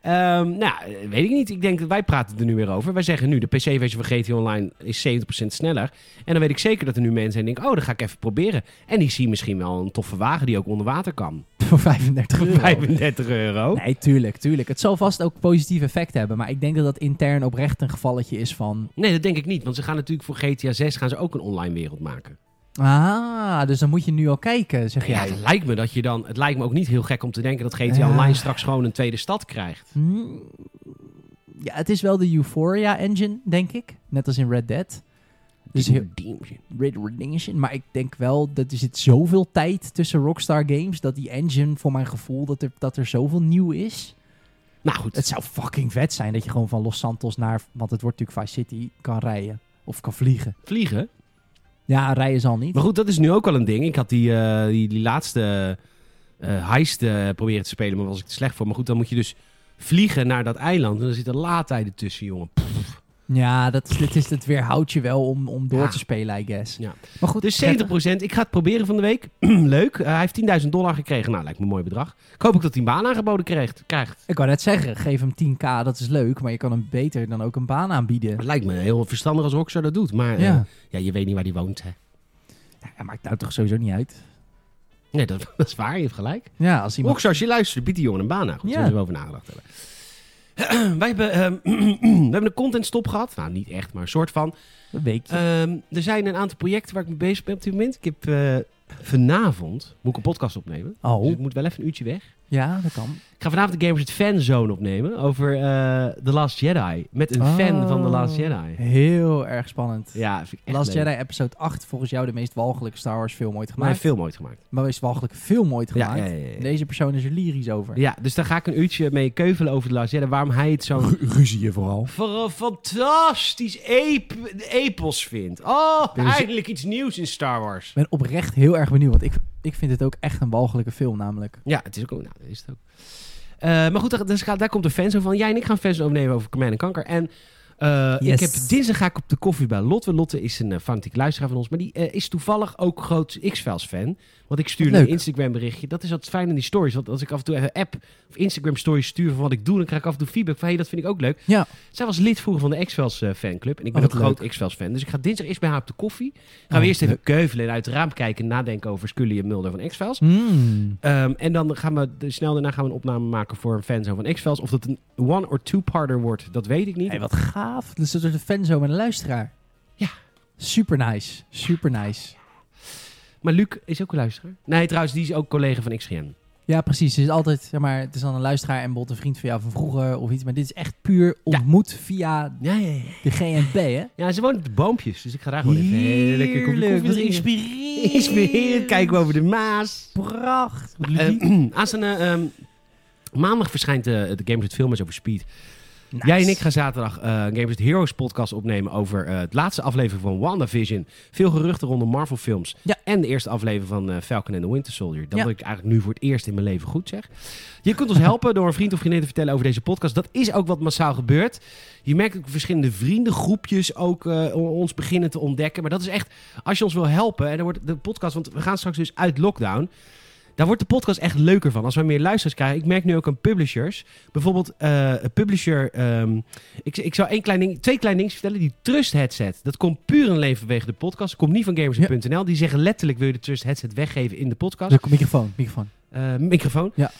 Ehm, nou, weet ik niet. Ik denk dat wij praten er nu weer over. Wij zeggen nu, de PC-versie van GTA Online is 70% sneller. En dan weet ik zeker dat er nu mensen zijn die denken, oh, dat ga ik even proberen. En die zien misschien wel een toffe wagen die ook onder water kan. Voor 35 Voor euro. 35 euro. Nee, tuurlijk, tuurlijk. Het zal vast ook positief effect hebben. Maar ik denk dat dat intern oprecht een gevalletje is van... Nee, dat denk ik niet. Want ze gaan natuurlijk voor GTA 6 gaan ze ook een online wereld maken. Ah, dus dan moet je nu al kijken, zeg Ja, jij. het lijkt me dat je dan. Het lijkt me ook niet heel gek om te denken dat GTA Ja. Online straks gewoon een tweede stad krijgt. Hmm, Ja, het is wel de Euphoria engine, denk ik. Net als in Red Dead. Dus heel, Redemption. Red Redemption. Maar ik denk wel dat er zit zoveel tijd tussen Rockstar Games... dat die engine, voor mijn gevoel, dat er, dat er zoveel nieuw is. Nou goed. Het zou fucking vet zijn dat je gewoon van Los Santos naar... want het wordt natuurlijk Vice City, kan rijden. Of kan vliegen. Vliegen. Ja, rijden zal niet. Maar goed, dat is nu ook al een ding. Ik had die, eh, die, laatste eh heist eh, proberen te spelen, maar was ik te slecht voor. Maar goed, dan moet je dus vliegen naar dat eiland. En dan zitten laadtijden tussen, jongen. Ja, dat, is- dit is het weerhoudt je wel om, om door Ja. te spelen, I guess. Ja. Maar goed, Dus 70%. prettig. Ik ga het proberen van de week. Leuk. Eh, hij heeft 10.000 dollar gekregen. Nou, lijkt me een mooi bedrag. Ik hoop ook dat hij een baan aangeboden krijgt. krijgt. Ik wou net zeggen, geef hem 10k, dat is leuk. Maar je kan hem beter dan ook een baan aanbieden. Het lijkt me heel verstandig als Rockstar dat doet. Maar eh, Ja. ja, je weet niet waar hij woont. Hè. Ja, maakt nou toch sowieso niet uit. Nee, dat, dat is waar. Je hebt gelijk. Ja, als iemand... Rockstar, als je luistert, biedt die jongen een baan aan. Goed, Ja. we over nagedacht hebben. Wij hebben, ehm, we hebben een content stop gehad. Nou, niet echt, maar een soort van. Een weekje. Ehm, er zijn een aantal projecten waar ik mee bezig ben op dit moment. Ik heb eh, vanavond, moet ik een podcast opnemen. oh, Dus ik moet wel even een uurtje weg. Ja, dat kan. Ik ga vanavond de Gamers het Fanzone opnemen over eh The Last Jedi. Met een fan van The Last Oh. Jedi. Heel erg spannend. Ja, vind ik echt Last leuk. Jedi episode 8, volgens jou de meest walgelijke Star Wars film ooit gemaakt. heeft veel ooit gemaakt. Maar meest walgelijke film ooit gemaakt. ja, ja, ja. Deze persoon is er lyrisch over. Ja, dus daar ga ik een uurtje mee keuvelen over The Last Jedi. Waarom hij het zo'n Ru- Ruzie je vooral. Voor een fantastisch, ep- epos vind. Oh, eindelijk iets nieuws in Star Wars. Ik ben oprecht heel erg benieuwd, want ik, ik vind het ook echt een walgelijke film namelijk. Ja, het is ook, nou, is het ook. Eh, maar goed, daar, gaat- daar komt een fan zo van. Jij en ik gaan fans overnemen over Command Kanker. En eh, Yes. ik heb, dinsdag ga ik op de koffie bij Lotte. Lotte is een uh, fanatiek luisteraar van ons. Maar die eh, is toevallig ook groot X-Files fan. Want ik Leuk. een Instagram berichtje. Dat is wat fijn in die stories. Want als ik af en toe even app of Instagram stories stuur van wat ik doe... dan krijg ik af en toe feedback van... hé, hey, dat vind ik ook leuk. Ja. Zij was lid vroeger van de X-Files eh, fanclub. En ik ben Oh, ook groot X-Files fan. Dus ik ga dinsdag eerst bij haar op de koffie. Gaan Oh, we eerst even keuvelen en uit het raam kijken... en nadenken over Scully en Mulder van X-Files. Hmm. Ehm, en dan gaan we de, snel daarna gaan we een opname maken voor een fanzone van X-Files. Of dat een one- or two-parter wordt, dat weet ik niet. Hey, wat gaaf. Dus dat is de fan zo met een luisteraar. Ja. Super nice. Super nice. Maar Luc is ook een luisteraar. Nee, trouwens, die is ook collega van XGN. Ja, precies. Het is altijd, zeg maar, het is dan een luisteraar en bijvoorbeeld een vriend van jou van vroeger of iets. Maar dit is echt puur ontmoet via Ja, ja, ja. de GNP, hè? Ja, ze woont op de boompjes, dus ik ga daar gewoon even heel lekker kopje Heerlijk, koffie drinken. inspirerend. Inspirerend, kijken we over de Maas. Pracht. Wat Eh, ludiek. aanstaande ehm, maandag verschijnt eh, de Gamers het Film is over Speed. Nice. Jij en ik gaan zaterdag eh Gamers Heroes podcast opnemen over eh het laatste aflevering van WandaVision. Veel geruchten rondom Marvel films. Ja. En de eerste aflevering van eh, Falcon and the Winter Soldier. Dat Ja. wil ik eigenlijk nu voor het eerst in mijn leven goed zeg. Je kunt ons helpen door een vriend of vriendin te vertellen over deze podcast. Dat is ook wat massaal gebeurt. Je merkt ook verschillende vriendengroepjes ook ons beginnen te ontdekken. Maar dat is echt, als je ons wil helpen. En dan wordt de podcast, want we gaan straks dus uit lockdown. Daar wordt de podcast echt leuker van. Als we meer luisteraars krijgen. Ik merk nu ook aan publishers. Bijvoorbeeld eh, een publisher. ehm, ik, ik zou één klein ding, twee kleine dingen vertellen. Die Trust headset. Dat komt puur in leven vanwege de podcast. Dat komt niet van gamers.nl. Die zeggen letterlijk wil je de Trust headset weggeven in de podcast. Dus microfoon, microfoon. Eh, microfoon. Ja.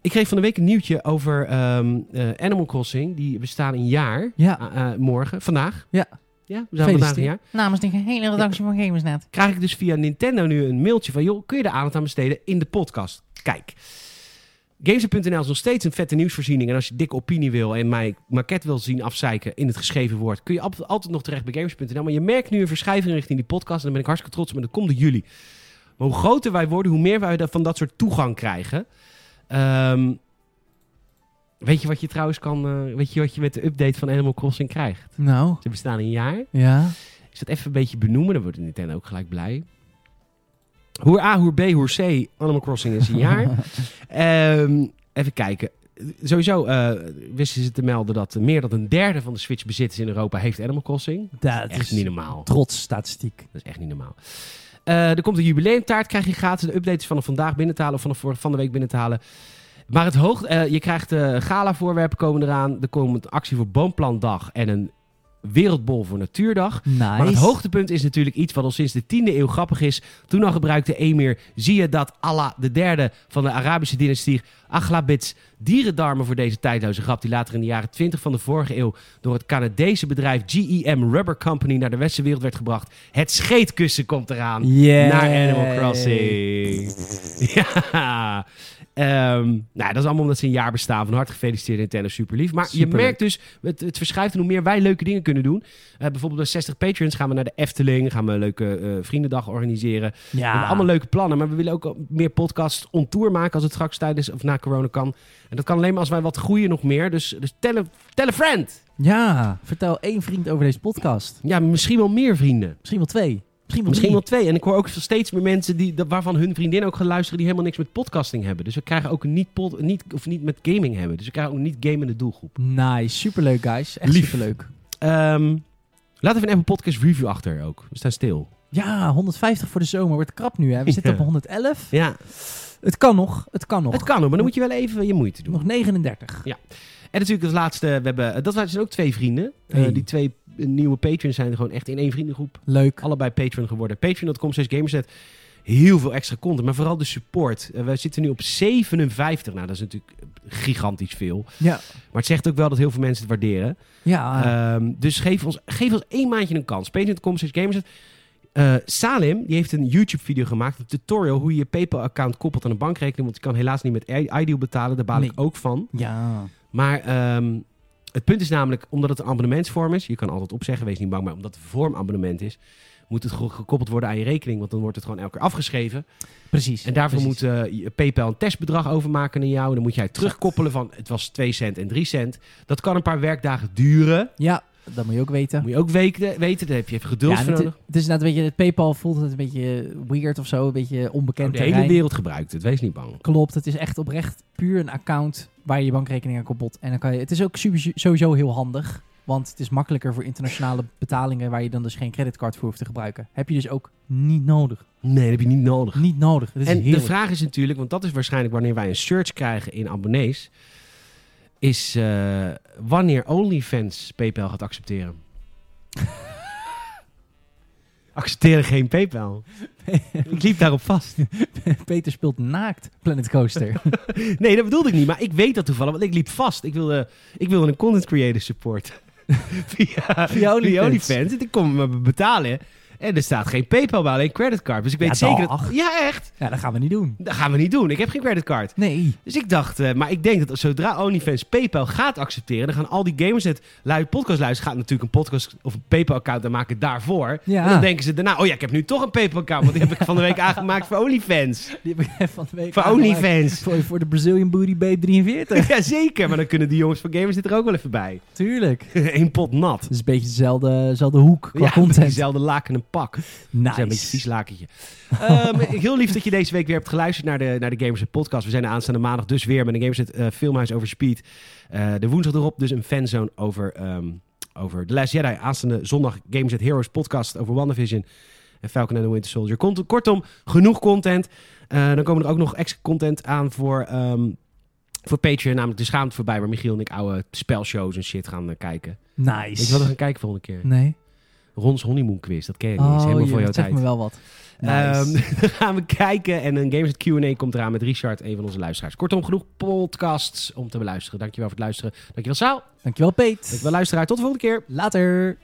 Ik kreeg van de week een nieuwtje over ehm, eh, Animal Crossing. Die bestaan een jaar. Ja. Morgen. Vandaag. Ja. Ja, we zijn vandaag een jaar. Namens de hele redactie van Gamersnet. Krijg ik dus via Nintendo nu een mailtje van... joh, kun je er aandacht aan besteden in de podcast? Kijk. Games.nl is nog steeds een vette nieuwsvoorziening. En als je dikke opinie wil en mij maquette wil zien afzeiken in het geschreven woord... kun je altijd nog terecht bij Games.nl. Maar je merkt nu een verschuiving richting die podcast. En daar ben ik hartstikke trots op. En dat komt door jullie. Maar hoe groter wij worden, hoe meer wij van dat soort toegang krijgen. Ehm, weet je wat je trouwens kan... eh, weet je wat je met de update van Animal Crossing krijgt? Nou, Ze bestaan een jaar. ja. Is dat even een beetje benoemen? Dan wordt Nintendo ook gelijk blij. Hoer A, hoer B, hoer C. Animal Crossing is een jaar. Ehm, even kijken. Sowieso eh, wisten ze te melden dat meer dan een derde van de Switch-bezitters in Europa heeft Animal Crossing. Dat Echt is niet normaal. trots statistiek. Dat is echt niet normaal. Eh, er komt een jubileumtaart, krijg je gratis. De update is vanaf vandaag binnen te halen of vanaf van de week binnen te halen. Maar het hoog, eh, je krijgt eh gala-voorwerpen komen eraan. Er komt een actie voor Boomplantdag en een wereldbol voor Natuurdag. Nice. Maar het hoogtepunt is natuurlijk iets wat al sinds de 10e eeuw grappig is. Toen al gebruikte emir zie je dat Allah de derde van de Arabische dynastie Aghlabits dierendarmen voor deze tijdloze grap die later in de jaren 20 van de vorige eeuw door het Canadese bedrijf GEM Rubber Company naar de westerse wereld werd gebracht. Het scheetkussen komt eraan Yay. naar Animal Crossing. ja. Ehm, nou, dat is allemaal omdat ze een jaar bestaan. Van harte gefeliciteerd Nintendo, super lief. Maar je merkt dus, het, het verschuift en hoe meer wij leuke dingen kunnen doen. Eh, bijvoorbeeld bij 60 Patreons gaan we naar de Efteling. Gaan we een leuke eh, vriendendag organiseren. We Ja. hebben allemaal leuke plannen. Maar we willen ook meer podcasts on tour maken als het straks tijdens of na corona kan. En dat kan alleen maar als wij wat groeien nog meer. Dus, dus tell, a, tell a friend. Ja, vertel één vriend over deze podcast. Ja, misschien wel meer vrienden. Misschien wel twee. Misschien wel Misschien wel drie. twee. En ik hoor ook steeds meer mensen die, waarvan hun vriendin ook gaan luisteren die helemaal niks met podcasting hebben. Dus we krijgen ook niet, pod, niet, of niet met gaming hebben. Dus we krijgen ook niet gamende doelgroep. Nice, superleuk guys. Echt Lief. superleuk. Ehm laat even een Apple Podcast review achter ook. We staan stil. Ja, 150 voor de zomer. Wordt krap nu hè. We zitten Ja. op 111. Ja, Het kan nog. Het kan nog. het kan ook, maar dan moet je wel even je moeite doen. Nog 39. En natuurlijk het laatste, we hebben, dat zijn ook twee vrienden. Eh, die twee nieuwe patrons zijn gewoon echt in één vriendengroep. Leuk. Allebei patron geworden. Patreon.com slash gamerset. Heel veel extra content, maar vooral de support. Eh, we zitten nu op 57. Nou, dat is natuurlijk gigantisch veel. Ja. Maar het zegt ook wel dat heel veel mensen het waarderen. Ja. Ehm, dus geef ons, geef ons één maandje een kans. Patreon.com slash gamerset. Eh, Salim, die heeft een YouTube-video gemaakt, een tutorial hoe je je PayPal-account koppelt aan een bankrekening. Want je kan helaas niet met Ideal betalen, daar baal ik ook van. ja. Maar ehm, het punt is namelijk, omdat het een abonnementsvorm is, je kan altijd opzeggen, wees niet bang, maar omdat het een vormabonnement is, moet het ge- gekoppeld worden aan je rekening, want dan wordt het gewoon elke keer afgeschreven. Precies. En daarvoor Precies. moet eh, PayPal een testbedrag overmaken naar jou. Dan moet jij terugkoppelen van het was 2 cent en 3 cent. Dat kan een paar werkdagen duren. Ja. Dat moet je ook weten. Moet je ook weten, weten daar heb je even geduld Ja, en voor nodig. het is inderdaad een beetje, het PayPal voelt het een beetje weird of zo, een beetje onbekend Oh, de hele wereld gebruikt het, wees niet bang. Klopt, het is echt oprecht puur een account waar je je bankrekening aan koppelt. En dan kan je, het is ook super, sowieso heel handig, want het is makkelijker voor internationale betalingen waar je dan dus geen creditcard voor hoeft te gebruiken. Heb je dus ook niet nodig. Nee, dat heb je niet nodig. Niet nodig. Het is En de vraag is natuurlijk, want dat is waarschijnlijk wanneer wij een search krijgen in abonnees, is eh, wanneer OnlyFans PayPal gaat accepteren. Accepteren geen PayPal. ik liep daarop vast. Peter speelt naakt Planet Coaster. Nee, dat bedoelde ik niet, maar ik weet dat toevallig, want ik liep vast. Ik wilde, ik wilde een content creator support. via, Via OnlyFans. En ik kon me betalen. En er staat geen PayPal bij, alleen creditcard. Dus ik weet Ja, zeker dat... Ja, echt. ja, dat gaan we niet doen. Dat gaan we niet doen. Ik heb geen creditcard. Nee. Dus ik dacht, eh, maar ik denk dat zodra OnlyFans PayPal gaat accepteren, dan gaan al die gamers het lui podcast luisteren. Gaat natuurlijk een podcast of een PayPal-account aanmaken daarvoor. Ja. En dan denken ze daarna, oh ja, ik heb nu toch een PayPal-account, want die heb ik van de week aangemaakt voor OnlyFans. Die heb ik van de week Voor. OnlyFans. Voor, voor de Brazilian Booty Babe 43. Ja, zeker. Maar dan kunnen die jongens van gamers dit er ook wel even bij. Tuurlijk. Eén pot nat. Het is een beetje dezelfde, dezelfde hoek qua ja, content. diezelfde laken en pak. Nice. Een beetje vies lakentje. Ehm, heel lief dat je deze week weer hebt geluisterd naar de, naar de Gamers Podcast. We zijn de aanstaande maandag dus weer met een Gamers eh filmhuis over Speed. Eh, de woensdag erop dus een fanzone over, ehm over The Last Jedi. Aanstaande zondag Gamers Heroes podcast over WandaVision en Falcon and the Winter Soldier. Kortom, genoeg content. Eh, dan komen er ook nog extra content aan voor... ehm, voor Patreon, namelijk de schaamte voorbij, waar Michiel en ik oude spelshows en shit gaan kijken. Nice. Weet je wat we gaan kijken volgende keer? Nee. Rons Honeymoon Quiz, dat ken je niet. Oh, is helemaal je- voor jouw zeg tijd. me wel wat. Nice. Ehm, dan gaan we kijken en een Games Q&A komt eraan met Richard, een van onze luisteraars. Kortom, genoeg podcasts om te beluisteren. Dankjewel voor het luisteren. Dankjewel Saal. Dankjewel, Peet. Dankjewel luisteraar. Tot de volgende keer. Later.